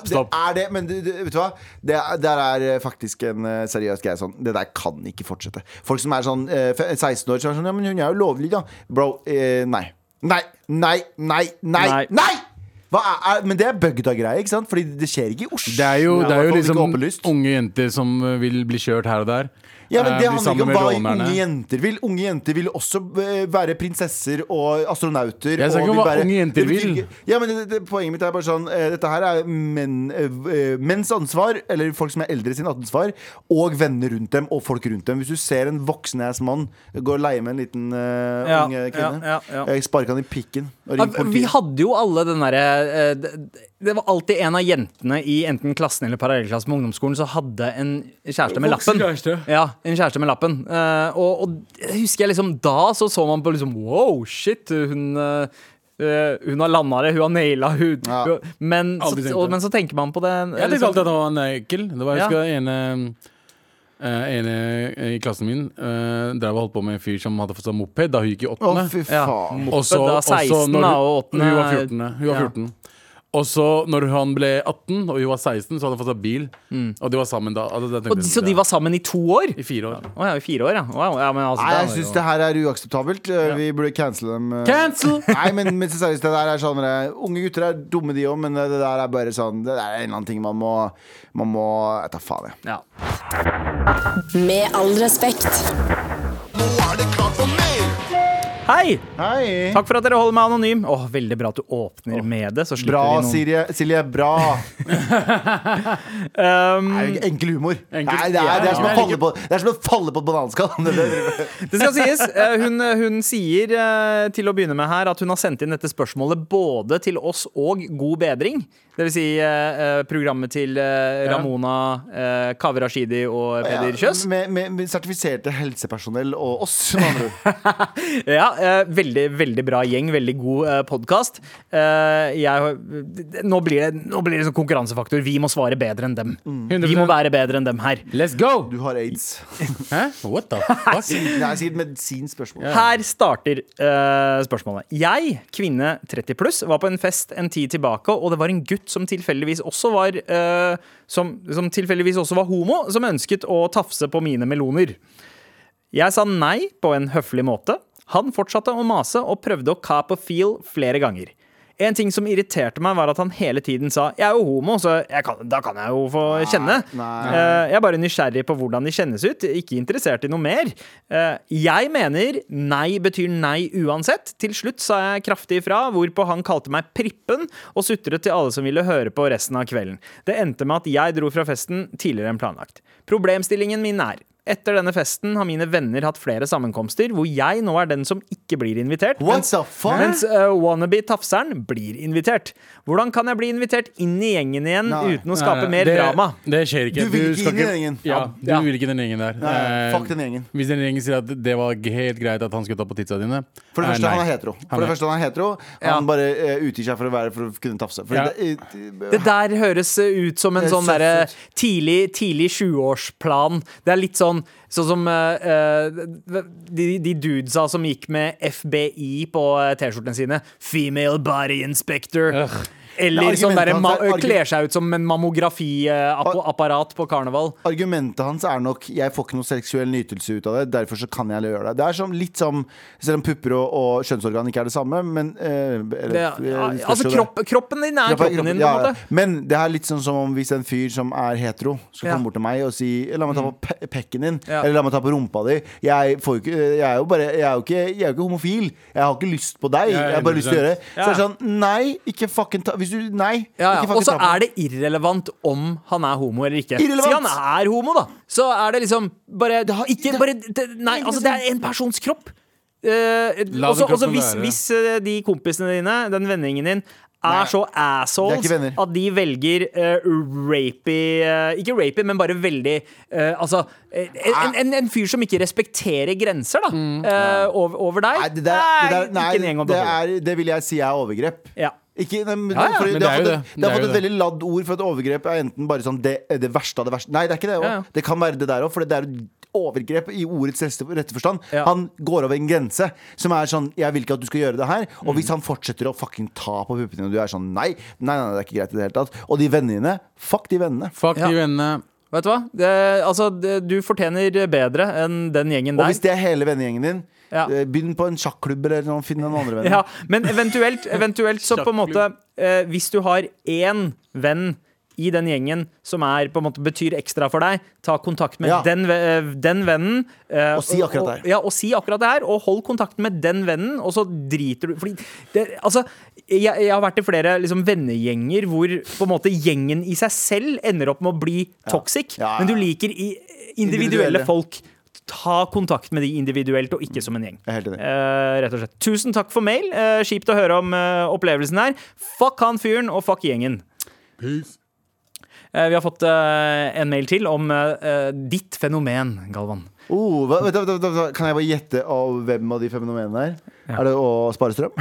Du er det, men du, du, vet du hva? Det er, der er eh, faktisk en eh, seriøs greie sånn. Det der kan ikke fortsette. Folk som er sånn eh, fe- 16 år, som er sånn Ja, men hun er jo lovlig, da. Bro, eh, nei. Nei, nei, nei, nei, Nei. nei! Hva er, er, men det er bygda-greie, ikke sant? Fordi det skjer ikke i Oslo. Det er jo, det er i jo hvert fall ikke liksom åpenlyst. unge jenter som eh, vil bli kjørt her og der. Ja, men Eh, Det handler ikke om hva unge jenter vil. Unge jenter vil også eh, være prinsesser og astronauter. Jeg sa ikke hva unge jenter vil. Ja, men det, det, Poenget mitt er bare sånn eh, Dette her er eh, menns ansvar, eller folk som er eldre sin ansvar, og venner rundt dem og folk rundt dem. Hvis du ser en voksen ass mann gå og leie med en liten uh, Ja, unge kvinne, ja, ja, ja. jeg han i pikken og Ja, politiet. vi hadde jo alle den derre eh, det- var alltid en av jentene i enten klassen eller parallellklassen med ungdomsskolen som hadde en kjæreste med lappen. kjæreste. Ja, en kjæreste med lappen. Uh, og, og husker jeg liksom da så så man på liksom Wow, shit, hun eh, eh, hun har landa det, hun har naila hun, Ja. hun men, så, og, men så tenker man på det Jeg tenkte liksom- alltid at han var ekkel. Det var, jeg Ja. ene Uh, en i klassen min uh, drev og holdt på med en fyr som hadde fått seg moped da hun gikk i åttende. åttende. fy Ja. Moped, Og så- da og så 16 når da, og åttende- Hun var 14. Hun var Ja. 14. Og så når han ble 18 og hun var 16, så hadde han fått seg bil. Og de var sammen da. Altså, da tenkte og, jeg, Så de var sammen i to år? I fire år. Å ja, i fire år, ja. Wow, ja men altså, Nei, da jeg var syns jo- det her er uakseptabelt. Eh, Vi burde cancele dem. eh. Cancel! Nei, men, men seriøst, det der er sånn eh, Unge gutter er dumme, de òg, men det det der er bare sånn Det der er en eller annen ting man må Man må Jeg tar faen, jeg. ja. Med all respekt. Nå er det klart for mer! Hei! Hei! Takk for at dere holder meg anonym. Åh, Veldig bra at du åpner med det. Så slipper Bra, vi noen Silje. Silje, bra. um, er enkel humor. Enkel- Nei, det, er, det, er som å Ja. falle på, det er som å falle på et bananskall. Det det. Det skal sies. eh, Hun, hun sier eh, til å begynne med her at hun har sendt inn dette spørsmålet både til oss og God bedring. Det vil si eh, eh, programmet til eh, Ramona, eh, Kaveh Rashidi og Peder Ja, Kjøs. med, med, med sertifiserte helsepersonell og oss, med andre ord. Ja, eh, veldig, veldig bra gjeng, veldig god eh, podkast. Eh, nå, blir det- nå blir det sånn konkurransefaktor. Vi må svare bedre enn dem. Mm. Vi må være bedre enn dem her. Let's go! Du har aids. Hæ? What the fuck? Det er sikkert medisinspørsmål. Her starter eh, spørsmålet. Jeg, kvinne 30 pluss, var på en fest en tid tilbake, og det var en gutt som tilfeldigvis også var uh, som, som tilfeldigvis også var homo, som ønsket å tafse på mine meloner. Jeg sa nei på en høflig måte. Han fortsatte å mase og prøvde å cap og feel flere ganger. En ting som irriterte meg, var at han hele tiden sa 'jeg er jo homo, så kan, da kan jeg jo få kjenne'. Eh, jeg er bare nysgjerrig på hvordan de kjennes ut, ikke interessert i noe mer. Uh, jeg mener nei betyr nei uansett. Til slutt sa jeg kraftig ifra, hvorpå han kalte meg prippen og sutret til alle som ville høre på resten av kvelden. Det endte med at jeg dro fra festen tidligere enn planlagt. Problemstillingen min er etter denne festen har mine venner hatt flere sammenkomster hvor jeg nå er den som ikke blir invitert. What mens- the fuck? Mens uh, wannabe-tafseren blir invitert. Hvordan kan jeg bli invitert inn i gjengen igjen Nei. uten å skape Nei, mer det, drama? Det skjer ikke. Du vil ikke skal inn i den gjengen. Ja, du ja. vil ikke den gjengen der. Nei, Eh, fuck den gjengen. Hvis den gjengen sier at det var helt greit at han skulle ta på titsa dine For det eh, første, han er hetero. For Han det første, han er hetero Ja. Bare uh, utgir seg for å være for å kunne tafse. Ja. det, Det der høres uh, ut som en sånn derre tidlig, tidlig 20-årsplan. Det er litt sånn Sånn som uh, de, de dudesa som gikk med FBI på uh, T-skjortene sine. Female body inspector. Eller sånn derre er- kler seg ut som en mammografiapparat på karneval. Argumentet hans er nok Jeg får ikke noe seksuell nytelse ut av det, derfor så kan jeg gjøre det. Det er som, litt som Selv om pupper og, og kjønnsorgan ikke er det samme, men eh, eller, Det, ja, altså, kropp, kroppen din er Kroppen- kroppen din, ja, måte. Men det er litt sånn som om hvis en fyr som er hetero, skal komme bort til meg og si La meg ta på pe pekken din, eller la meg ta på rumpa di. Jeg, får jeg er jo bare Jeg er jo ikke, jeg er jo ikke homofil. Jeg har ikke lyst på deg. Jeg har bare lyst til å gjøre det. Så det er sånn Nei, ikke fucking ta Hvis du Nei. Ja, ja. Og så er det irrelevant om han er homo eller ikke. Irrelevant! Si han er homo, da. Så er det liksom bare har- Ikke det- bare det, Nei, altså, det er en persons kropp. Eh, også, også hvis, hvis eh, de kompisene dine, den vennegjengen din, er Nei, så det er assholes at de velger uh, rapey uh, Ikke rapey, men bare veldig uh, Altså eh, en, en, en fyr som ikke respekterer grenser, da. eh, over, over deg. Nei, det, der, det, der, nei, ikke en gjeng det, er, det vil jeg si er overgrep. Ja. Ikke, nei, men, Ja, ja, men det har er jo fått, et, det. det har fått et veldig ladd ord for at overgrep er enten bare sånn det, det verste av det verste. Nei, det er ikke det. Ja, ja. Det kan være det der òg, for det er jo overgrep i ordets rette, forstand. Ja. Han går over en grense som er sånn Jeg vil ikke at du skal gjøre det her. Og hvis han fortsetter å fucking ta på puppene dine, og du er sånn nei, nei, nei, det er ikke greit i det hele tatt. Og de vennene dine, fuck de vennene. Fuck Ja. de vennene. Vet du hva? Det, altså, det, du fortjener bedre enn den gjengen der. Og hvis det er hele vennegjengen din, Ja. eh, begynn på en sjakklubb eller noe, finn noen andre venner. Ja, men eventuelt, eventuelt så på en måte eh, Hvis du har én venn i den gjengen som er, på en måte, betyr ekstra for deg, ta kontakt med Ja. den, eh, den vennen. eh, Og si akkurat det her. Ja, og si akkurat det her, og hold kontakten med den vennen, og så driter du Fordi det, altså, jeg, jeg har vært i flere liksom, vennegjenger hvor på en måte gjengen i seg selv ender opp med å bli toxic, Ja, ja, men du liker i, individuelle Individuelle. folk. Ta kontakt med de individuelt, og ikke som en gjeng. Jeg helt enig. Eh, rett og slett. Tusen takk for mail. Uh, kjipt å høre om uh, opplevelsen her. Fuck han fyren, og fuck gjengen. Peace. vi har fått en mail til om ditt fenomen, Galvan. Oh, hva, vent, vent, kan jeg bare gjette av hvem av de fenomenene er? Er det å spare strøm?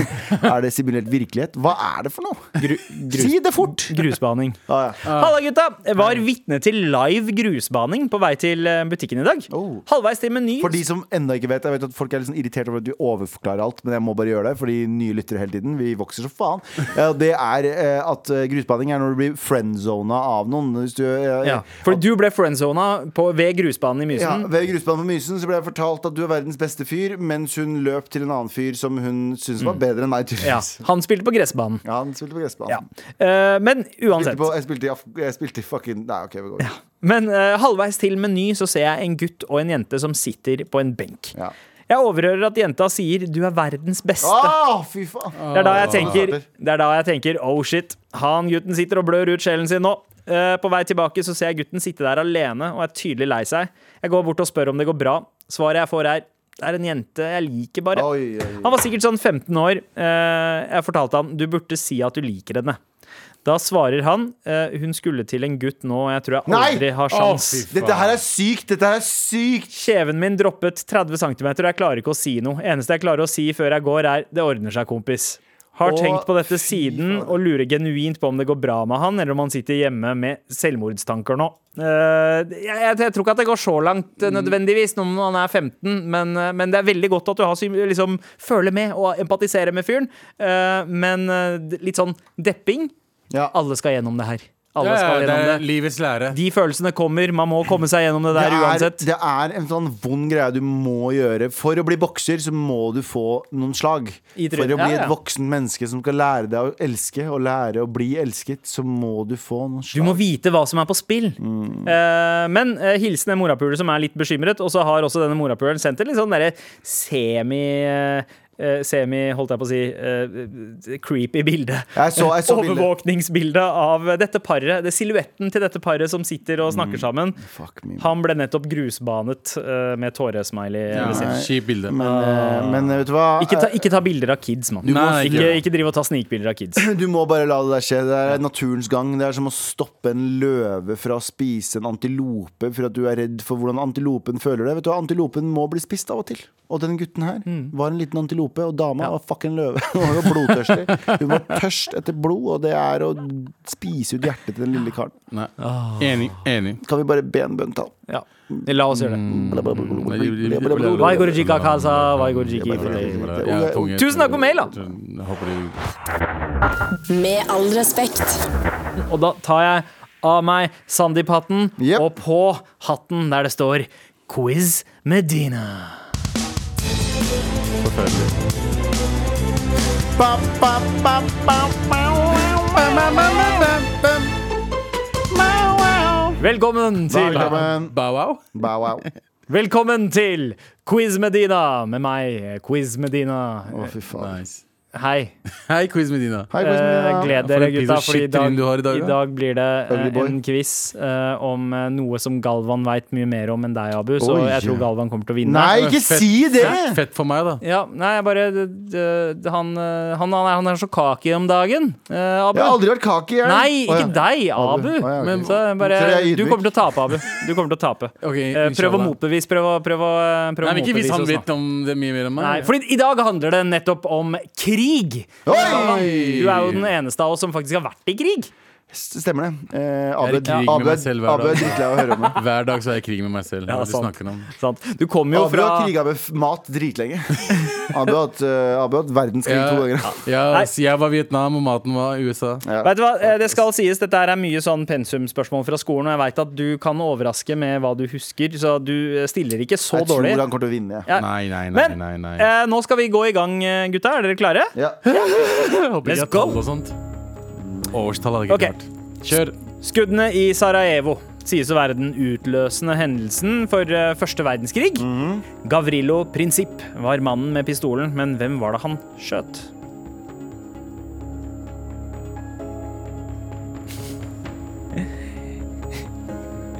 er det simulert virkelighet? Hva er det for noe? Gru, Si det fort! Grusbaning. Ah, ja. Halla, gutta! Var vitne til live grusbaning på vei til eh, butikken i dag. Oh. Halvveis til Meny. For de som enda ikke vet Jeg vet at folk er litt sånn irritert over at du overforklarer alt, men jeg må bare gjøre det, fordi nye lyttere hele tiden. Vi vokser så faen. Det er eh, at eh, grusbaning er når du blir friendzona av noen. Hvis du, ja, ja. For du ble friendzona på- ved grusbanen i Ja, Mysen. ved grusbanen på Mysen så ble jeg fortalt at du er verdens beste fyr, mens hun løp til en annen fyr som hun syntes var bedre enn meg, Mm. Ja. Han spilte på gressbanen. Ja, han spilte på Ja. gressbanen. Eh, men Spilte uansett. på, jeg, spilte i, jeg spilte i fucking Nei, OK, vi går. Men uh, halvveis til Meny så ser jeg en gutt og en jente som sitter på en benk. Ja. Jeg overhører at jenta sier 'du er verdens beste'. Ah, fy faen! Det er da jeg tenker, det er da jeg tenker oh shit, han gutten sitter og blør ut sjelen sin nå. Uh, på vei tilbake så ser jeg gutten sitte der alene og er tydelig lei seg. Jeg går bort og spør om det går bra. Svaret jeg får er det er en jente jeg liker bare. Oi, oi, oi. Han var sikkert sånn 15 år. Eh, jeg fortalte han du burde si at du liker henne. Da svarer han eh, hun skulle til en gutt nå, og jeg tror jeg Nei! aldri har sjans. Å. Dette her er sykt! Dette her er sykt! Kjeven min droppet 30 cm, og jeg klarer ikke å si noe. Eneste jeg klarer å si før jeg går, er 'det ordner seg, kompis'. Har og, tenkt på dette siden og lurer genuint på om det går bra med han, eller om han sitter hjemme med selvmordstanker nå. Uh, jeg, jeg, jeg tror ikke at det går så langt eh, nødvendigvis når han er 15, men, eh, men det er veldig godt at du har liksom, føler med og empatiserer med fyren. Uh, men litt sånn depping. Ja. Alle skal gjennom det her. Alle Ja, skal ja, det gjennom er det. livets lære. De følelsene kommer. Man må komme seg gjennom det Det der er, uansett. det er en sånn vond greie du må gjøre. For å bli bokser så må du få noen slag. For å bli Ja, ja. et voksen menneske som skal lære deg å elske og lære å bli elsket, så må du få noen slag. Du må vite hva som er på spill. Mm. Uh, men uh, hilsen en morapuler som er litt bekymret, og så har også denne morapuleren sendt en litt sånn derre semi eh, Semi, holdt jeg på å si, eh, creepy bilde. Overvåkningsbilde av dette paret. Det silhuetten til dette paret som sitter og Mm. snakker sammen. Fuck me. Han ble nettopp grusbanet eh, med tåresmiley. Ja. Kjipt bilde. Men, eh, men vet du hva? Ikke ta, ikke ta bilder av kids, mann. Ikke, ikke. drive og ta snikbilder av kids. Du må bare la det der skje. Det er naturens gang. Det er som å stoppe en løve fra å spise en antilope for at du er redd for hvordan antilopen føler det. Vet du hva? Antilopen må bli spist av og til. Og den gutten her var en liten antilope, og dama var fucking løve. Hun var jo blodtørstig. Hun var tørst etter blod, og det er å spise ut hjertet til den lille karen. Nei. Enig. Enig. Kan vi bare be en bønn til ham? Ja. La oss gjøre det. Mm. Vaigor jika kasa, vaigor jiki. Tusen takk for mail, da. Med all respekt. Og da tar jeg av meg Sandeep-hatten Yep. og på hatten der det står Quiz Medina selvfølgelig. Velkommen til Velkommen. Bow Wow. Velkommen til Quiz Medina med meg, Quiz Medina. Å, fy faen. Nice. Hei. Hei, Quiz Medina. Hei, Quiz Medina. Uh, gled dere, gutta, for i dag, tryne du har i dag, i dag blir det uh, en quiz uh, om noe som Galvan veit mye mer om enn deg, Abu. Så Oi. jeg tror Galvan kommer til å vinne. Nei, ikke Fett- si det! Fett, fett for meg, da. Ja, nei, jeg bare det, det, han, han, han, er, han er så kaki om dagen. eh, Abu. Jeg har aldri vært kaki. jeg. Nei, ikke ikke ja. deg, Abu. Abu. Å, ja, okay. Men så bare, Så du kommer til å tape, Abu. Du kommer til å tape. Ok, Eh, prøv å motbevise. Prøv å, prøv å, prøv å Nei, men Ikke hvis han vet om det mye mer enn meg. Nei, fordi I dag handler det nettopp om krig. Oi! Du er jo den eneste av oss som faktisk har vært i krig. Stemmer det. Eh, Jeg er i Abed krig med meg selv hver Abed dag. drittlei av å høre om det. Hver dag så er jeg i krig med meg selv. Ja, sant. Sant? Du kommer jo Abu fra har kriga med mat dritlenge. Abu har hatt, uh, verdenskrig verdenskrig to ganger. Ja, jeg var Vietnam, og maten var USA. Vet du hva, eh, Det skal sies, dette er mye sånn pensumspørsmål fra skolen, og jeg veit at du kan overraske med hva du husker, så du eh, stiller ikke så Jeg tror han kommer til å vinne. jeg. Ja. Nei, nei, nei. Men nei, nei. eh, nå skal vi gå i gang, gutta. Er dere klare? Ja. Jeg let's go. Tall. Årstall hadde ikke Ok. klart. Kjør. Skuddene i Sarajevo sies å være den utløsende hendelsen for eh, første verdenskrig. Mhm. Gavrilo Prinsipp var mannen med pistolen, men hvem var det han skjøt?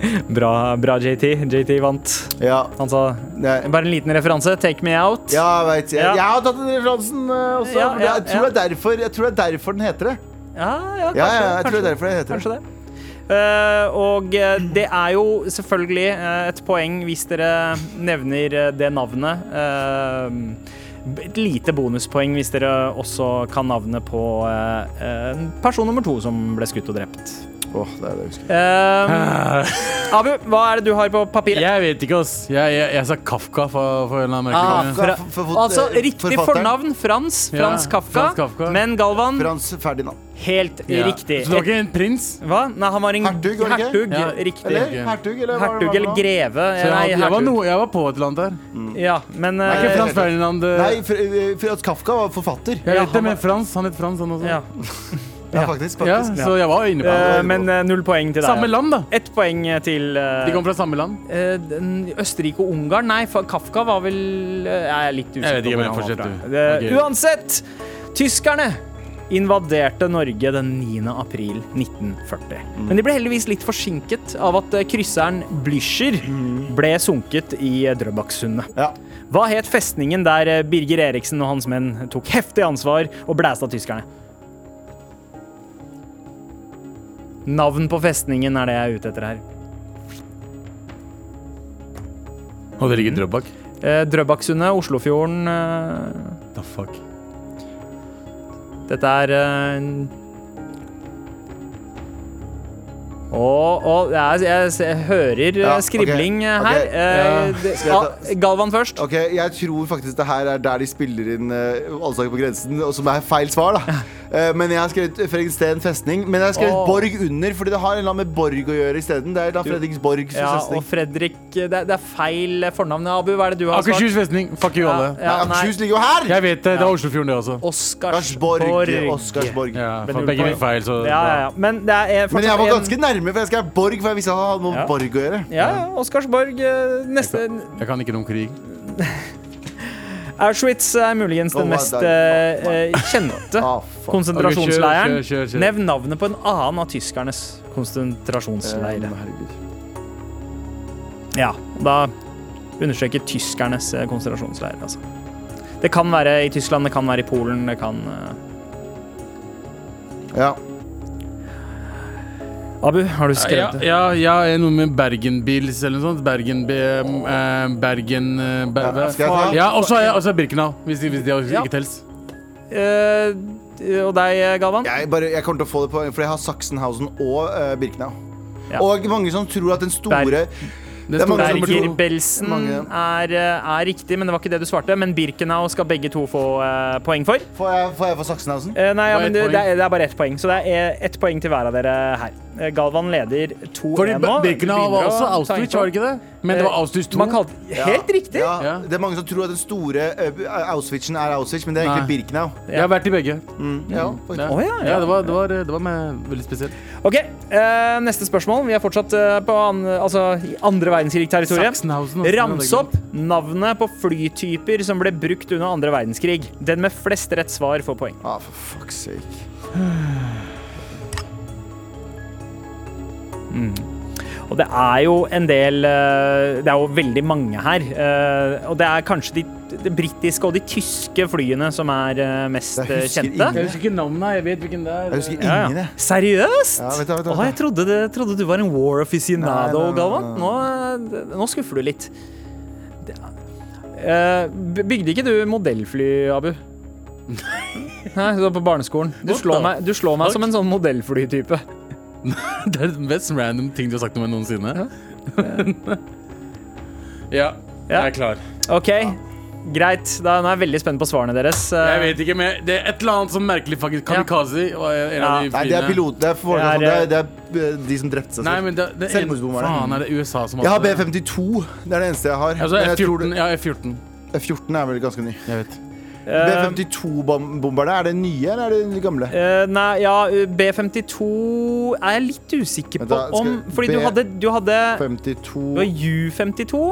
Bra, bra JT. JT vant. Ja. Han sa bare en liten referanse. Take me out. Ja, jeg vet. Jeg, Ja. jeg har tatt den referansen eh, også. Ja, ja, jeg, tror ja. det er derfor, jeg tror det er derfor den heter det. Ja, ja, kanskje, Ja, ja, jeg tror det er derfor det heter. Kanskje det. Uh, og eh, det er jo selvfølgelig eh, et poeng hvis dere nevner det navnet. Uh, et lite bonuspoeng hvis dere også kan navnet på uh, person nummer to som ble skutt og drept. Åh, det er det jeg husker. Eh, Abu, hva er det du har på papiret? Jeg vet ikke, ass. Jeg, jeg, jeg sa Kafka for, for en eller annen merkelig Ah, grunn. fra- For- for- for- altså, eh, riktig forfatteren. fornavn. Frans. Frans Ja, Kafka. Frans Kafka. Men Galvan, Frans Ferdinand. helt Ja. riktig. Så det var ikke en prins? Hva? Nei, han var en Hertug, var det ikke? hertug. Ja. Riktig. Eller hertug, eller hva Hertug eller greve. Så jeg, Nei, hadde- jeg, var hertug. noe, jeg var på et eller annet der. Ja, men Er eh, ikke Frans Ferdinand eh, Nei, Fr- eh, Frans Kafka var forfatter. Jeg Ja, vet det, han men Frans. Han het Frans, han også. ja. Ja, faktisk. Ja, faktisk. så jeg var inne på Eh, det. Men eh, null poeng til deg. Samme land, da. Ett poeng til eh, De kom fra samme land. eh, den- Østerrike og Ungarn. Nei, Kafka var vel eh, Jeg er litt usikker. Jeg vet ikke, på men fortsett, du. Det- Ok. Uansett! Tyskerne invaderte Norge den 9. april 1940. Mm. Men de ble heldigvis litt forsinket av at eh, krysseren Blücher ble sunket i eh, Drøbaksundet. Ja. Hva het festningen der eh, Birger Eriksen og hans menn tok heftig ansvar og blæsta tyskerne? Navn på festningen er det jeg er ute etter her. Og det ligger i Drøbak. Eh, Drøbaksundet, Oslofjorden eh, The fuck. Dette er eh, og, og jeg, jeg, jeg hører eh, Ja, skribling okay, ok, her. Eh, ja. det, Skal ah, Galvan først. Ok, Jeg tror faktisk det her er der de spiller inn uh, Allsang på grensen, og som er feil svar. da Eh, Men jeg har skrevet Fredriksten festning. Men jeg har skrevet oh. Borg under, fordi det har en med Borg å gjøre isteden. Det er da Fredriksborg Ja, festning. og Fredrik Det, er- det er feil fornavn. Abu, hva er det du har svart? Akershus festning. Fuck you, alle. Ja, Nei, nei. Akershus ligger jo her! Jeg vet det. Det er Oslofjorden, det også. Oscarsborg. Oscarsborg. Oscarsborg. Ja, begge poeng. feil, så Ja, ja, ja. Men det er Men jeg var en- ganske nærme, for jeg skrev Borg, for jeg visste at han hadde noe med Ja. Borg å gjøre. Ja, ja, Oscarsborg. eh, Neste Jeg kan ikke noe om krig. Auschwitz er muligens den mest eh, eh, kjente Ah, konsentrasjonsleiren. Nevn navnet på en annen av tyskernes konsentrasjonsleire. Eh. Ja, da understreker tyskernes konsentrasjonsleire. Altså. Det kan være i Tyskland, det kan være i Polen, det kan. Ja. Abu, har du skrevet det? ja, ja, noe med Bergen-Bils eller noe sånt. Bergen eh, Bergen eh, Ber Ja? Ja, og så er Birkenau, hvis, de- hvis de Ja. ikke tels. Eh, og deg, Galvan? Jeg, bare, jeg kommer til å få det på For jeg har Sachsenhausen og uh, Birkenau. Ja. Og mange som tror at den store er Berger-Belsen er, eh, er riktig, men det var ikke det du svarte. Men Birkenau skal begge to få uh, poeng for. Får jeg, får jeg for Sachsenhausen? Uh, nei, ja, men det, det, er, det er bare ett poeng, så det er ett poeng til hver av dere her. Eh, Galvan leder 2-1 Fordi nå. Birkenau var også Auschwitz, var det ikke det? Men det var Auschwitz 2. Man kalte, helt riktig! Ja, Ja. Det er mange som tror at den store uh, Auschwitzen er Auschwitz, men det er Nei. egentlig Birkenau. Jeg har vært i begge. Mm, ja. Ja, ja, ja. ja det, var, det, var, det var veldig spesielt. Ok, uh, Neste spørsmål. Vi er fortsatt uh, på an, altså, andre verdenskrig-territoriet. Rams opp navnet på flytyper som ble brukt under andre verdenskrig. Den med flest rett svar får poeng. Ah, for fuck's sake. Og det er jo en del eh, Det er jo veldig mange her. eh, Og det er kanskje de, de britiske og de tyske flyene som er eh, mest Jeg kjente. ingen. Jeg husker ikke navnet. Jeg vet hvilken det er. Jeg husker ingen, ja. ja. Seriøst? Ja, vet du, vet du, vet du. Å, jeg trodde, det, trodde du var en war nei, Galvan. Nå, nå skuffer du litt. Det- eh, bygde ikke du modellfly, Abu? Nei, du var på barneskolen. Du slår, meg, du slår meg som en sånn modellflytype. Det er den mest random ting du har sagt om meg noensinne. ja, jeg er klar. OK, greit. Da nå er jeg veldig spent på svarene deres. Eh, Jeg vet ikke, men det er et eller annet som merkelig faktisk Kamikaze Ja. de Nei, det er pilot. Det er, Det er, det er, det er eh, de som drepte seg selv. men det, det er en, Selvmordsbomberne. Faen, er det USA som Jeg har? B52. Det er det eneste jeg har. Altså Men jeg tror F-14. Ja, F-14. F14 er vel ganske ny. Jeg vet. Eh, B52-bomberne, er det nye eller er det de gamle? Uh, nei, ja, B52 er jeg litt usikker på da, skal om Fordi du hadde, du hadde det 52 var U52,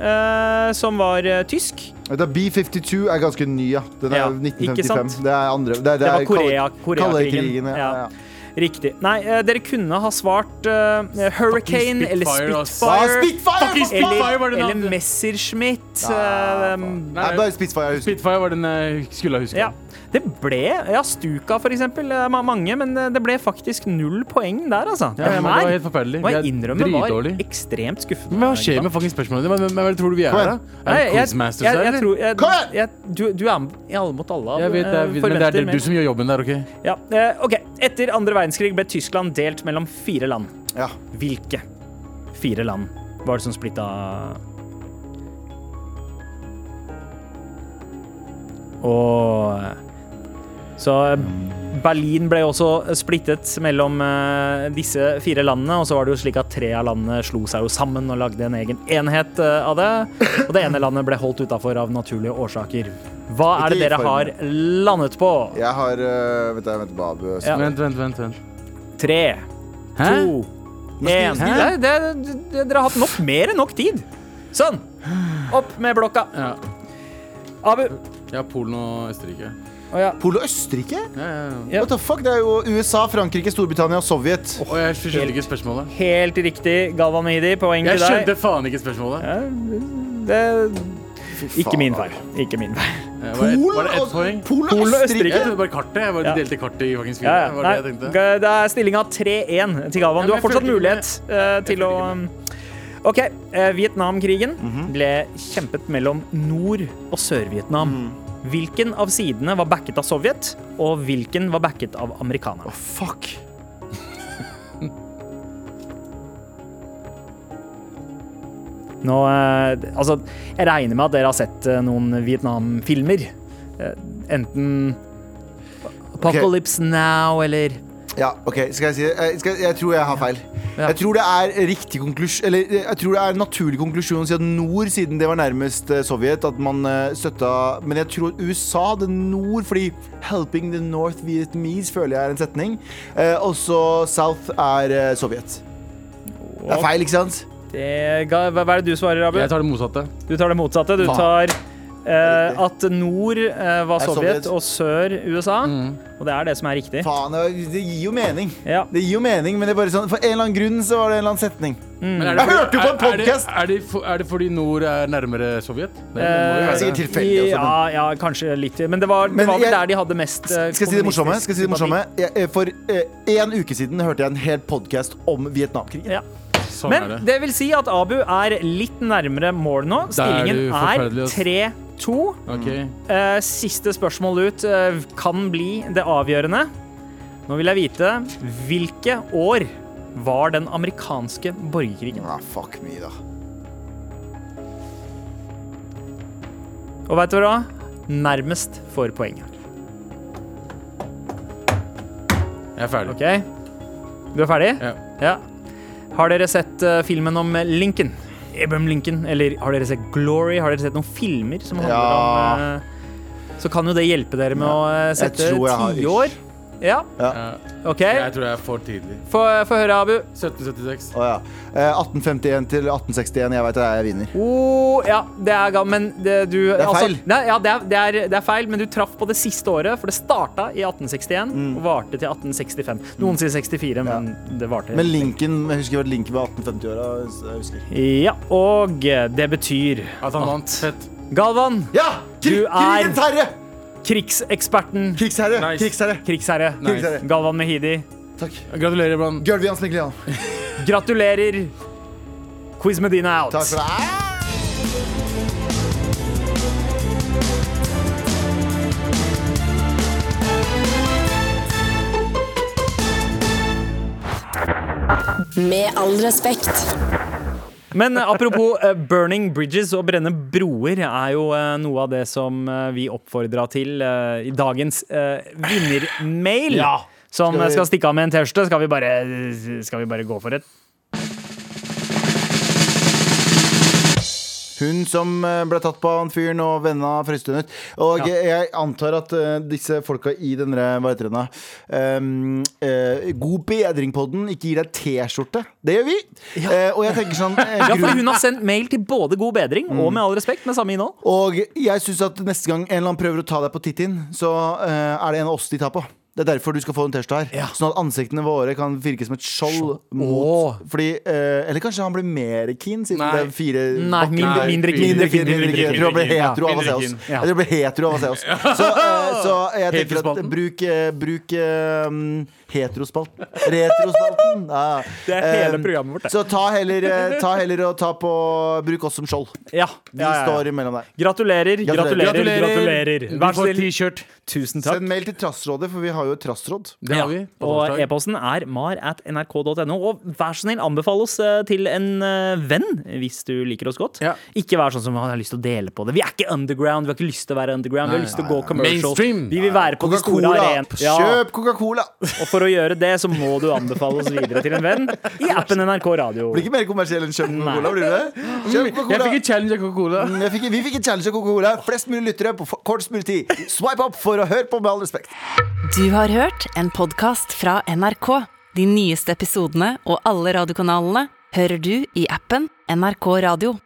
Uh, som var uh, tysk. Vet B52 er ganske ny, ja. Den er Ja, 1955. ikke sant? Det er andre Det, det, Det var er Korea, Koreakrigen. Koreakrigen, ja. Ja. Riktig. Nei, eh, dere kunne ha svart eh, Hurricane eller Spitfire, Spitfire, Ah, Spitfire. Fucking Spitfire Eller, det eller navnet. Messerschmitt. Eh, faen. Nei, Nei, bare Spitfire. jeg husker. Spitfire var den jeg skulle ha huska. ja. Det ble Ja, Stuka, for eksempel. eh, ma- Mange, men eh, det ble faktisk null poeng der, altså. Ja, ja, men det var helt forferdelig. må jeg Vi er innrømme var ekstremt skuffende. Men hva skjer med fucking spørsmålene dine? Hvem hvem er det tror du vi er, Kom da? Er Nei, det jeg, quizmasters jeg, her, jeg eller? tror jeg, Kom igjen! jeg, du, du er i alle mot alle. Jeg vet det, eh, men det er det du som gjør jobben der, OK? Ja, eh, ok. Etter andre verdenskrig ble Tyskland delt mellom fire land. Ja. Hvilke fire land var det som splitta Og Så Berlin ble også splittet mellom eh, disse fire landene. Og så var det jo slik at tre av landene slo seg jo sammen og lagde en egen enhet eh, av det. Og det ene landet ble holdt utafor av naturlige årsaker. Hva er det dere har landet på? Jeg har uh, Vent, jeg venter på Abu. Ja. Vent, vent, vent. vent. Tre, Hæ? to, én. Dere har hatt nok, mer enn nok tid. Sånn. Opp med blokka. Ja. Abu. ja, Polen og Østerrike. Å ja. Polen og Østerrike? Ja, ja, ja. Ja. What the fuck? Det er jo USA, Frankrike, Storbritannia og Sovjet. Oh, jeg skjønte ikke spørsmålet. Helt riktig, Galvan Mehidi. Poeng til deg. Jeg skjønte faen ikke spørsmålet. Ja, det Ikke min feil. Ikke min feil. Ja, var, et, var det ett poeng? Polen og Østerrike? Jeg trodde bare kartet. Jeg bare Ja. delte kartet i fuckings Ja, fire. ja. Det var Nei, det det er stillinga 3-1 til Galvan. Du har fortsatt mulighet uh, til å OK. Uh, Vietnamkrigen Mhm. ble kjempet mellom Nord- og Sør-Vietnam. Mm. Hvilken av sidene var backet av Sovjet, og hvilken var backet av amerikanerne? Fuck. Nå, eh, altså, jeg regner med at dere har sett eh, noen Vietnam-filmer. Eh, enten Apocalypse Now eller Ja, ok, skal jeg si det? Jeg, skal, jeg tror jeg har feil. Ja. Jeg tror det er riktig konklusjon Eller eh, jeg tror det er en naturlig konklusjon å si at nord, siden det var nærmest eh, Sovjet, at man eh, støtta Men jeg tror USA hadde nord, fordi 'helping the North Vietnamese' føler jeg er en setning. Eh, og så South er eh, Sovjet. Det er feil, ikke sant? det, ga- Hva hva er det du svarer, Abu? Jeg tar det motsatte. Du tar det motsatte. Du tar Eh, at nord eh, var Sovjet, Sovjet, og sør USA. Mm. Og det er det som er riktig. Faen, det gir jo mening. Ja. Det gir jo mening, Men det er bare sånn, for en eller annen grunn så var det en eller annen setning. Mm. jeg hørte jo på en podkast! Er, er, er, det fordi nord er nærmere Sovjet? Det er eh, sikkert tilfeldig. Ja, ja, kanskje litt. Men det var, det var jeg, der de hadde mest eh, Skal jeg si det morsomme? Skal si det morsomme? Jeg, eh, for én uh, uke siden hørte jeg en hel podkast om Vietnamkrigen. Ja. Sånn Men det. det vil si at Abu er litt nærmere mål nå. Stillingen er, er 3-2 to. Okay. Eh, siste spørsmål ut eh, kan bli det avgjørende. Nå vil jeg vite hvilke år var den amerikanske borgerkrigen? Nei, fuck me, da. Og veit du hva? Nærmest får poeng her. Jeg er ferdig. Ok. Du er ferdig? Ja. ja. Har dere sett eh, filmen om Lincoln? Abraham Lincoln? Eller har dere sett Glory? Har dere sett noen filmer som handler Ja. om eh, Så kan jo det hjelpe dere med å eh, sette tiår. Ja, Ja. OK. Jeg tror jeg er for tidlig. Få få høre, Abu. 1776. Å ja. Eh, 1851 til 1861. Jeg veit det, jeg vinner. Oh, ja, det er gammel, Men det, du er feil. nei, ja, det er, det, er, det er feil, men du traff på det siste året, for det starta i 1861 Mm. og varte til 1865. Noen sier 64, men det varte Men Lincoln jeg husker at Lincoln var 1850-åra. Ja, og det betyr At han vant. Fett. Galvan, Ja! Krig, Du er- Krigens herre! Krigseksperten, Krigsherre. Nice. Krigsherre. krigsherre, Nice. Galvan Mehidi. Takk. Gratulerer, Brann. Gulvian Smeklian. Gratulerer. Quiz Medina out. Takk for det. Med all respekt. Men eh, apropos eh, burning bridges og brenne broer er jo eh, noe av det som vi oppfordra til i dagens vinnermail. Ja. Som Skal stikke av med en T-skjorte. Skal, skal vi bare gå for det? Hun som eh, ble tatt på han fyren og vennene frøste ut. Og Ja. jeg antar at eh, disse folka i denne hva heter den da, um, uh, God bedring-podden ikke gir deg T-skjorte. Det gjør vi. Eh, og jeg tenker sånn Ja, for hun har sendt mail til både God bedring og Med all respekt med samme innhold. Og jeg syns at neste gang en eller annen prøver å ta deg på tittin, så er det en av oss de tar på. Det er derfor du skal få en T-skjorte her. Ja. Sånn at ansiktene våre kan virke som et skjold mot Fordi eh, Eller kanskje han blir mer keen, siden Nei. det er fire Nei, mindre, mindre, keen, Mindre keen. Jeg tror han blir hetero av å se oss. Jeg tror han blir hetero av å se oss. Så, eh, så jeg tenker at bruk, eh, bruk eh, heterospalten. Retrospalten. Ja. Det er hele programmet vårt, det. Så ta heller, eh, ta heller og ta på Bruk oss som skjold. Ja, Vi ja, ja, ja. står imellom der. Gratulerer, gratulerer, Gratulerer. gratulerer. Vær så snill. T-shirt. Tusen takk. Send mail til Trassrådet, for vi har jo et trassråd. Det har vi. Og e-posten er mar at nrk.no. Og vær så snill, anbefal oss eh, til en eh, venn hvis du liker oss godt. Ja. Ikke vær sånn som har lyst til å dele på det. Vi er ikke underground, vi har ikke lyst til å være underground. Vi har lyst til å gå commercial. Mainstream. Vi vil være på de store Coca-Cola! Kjøp Coca-Cola! Og for å gjøre det, så må du anbefale oss videre til en venn i appen NRK Radio. Blir ikke mer kommersiell enn kjøp Coca-Cola, blir det det? Kjøp Jeg fikk en challenge av Coca-Cola. Mm, vi fikk en challenge av Coca-Cola. Flest mulig lyttere på kortest mulig tid. Swipe opp for å høre på Med all respekt. Du har hørt en podkast fra NRK. De nyeste episodene og alle radiokanalene hører du i appen NRK Radio.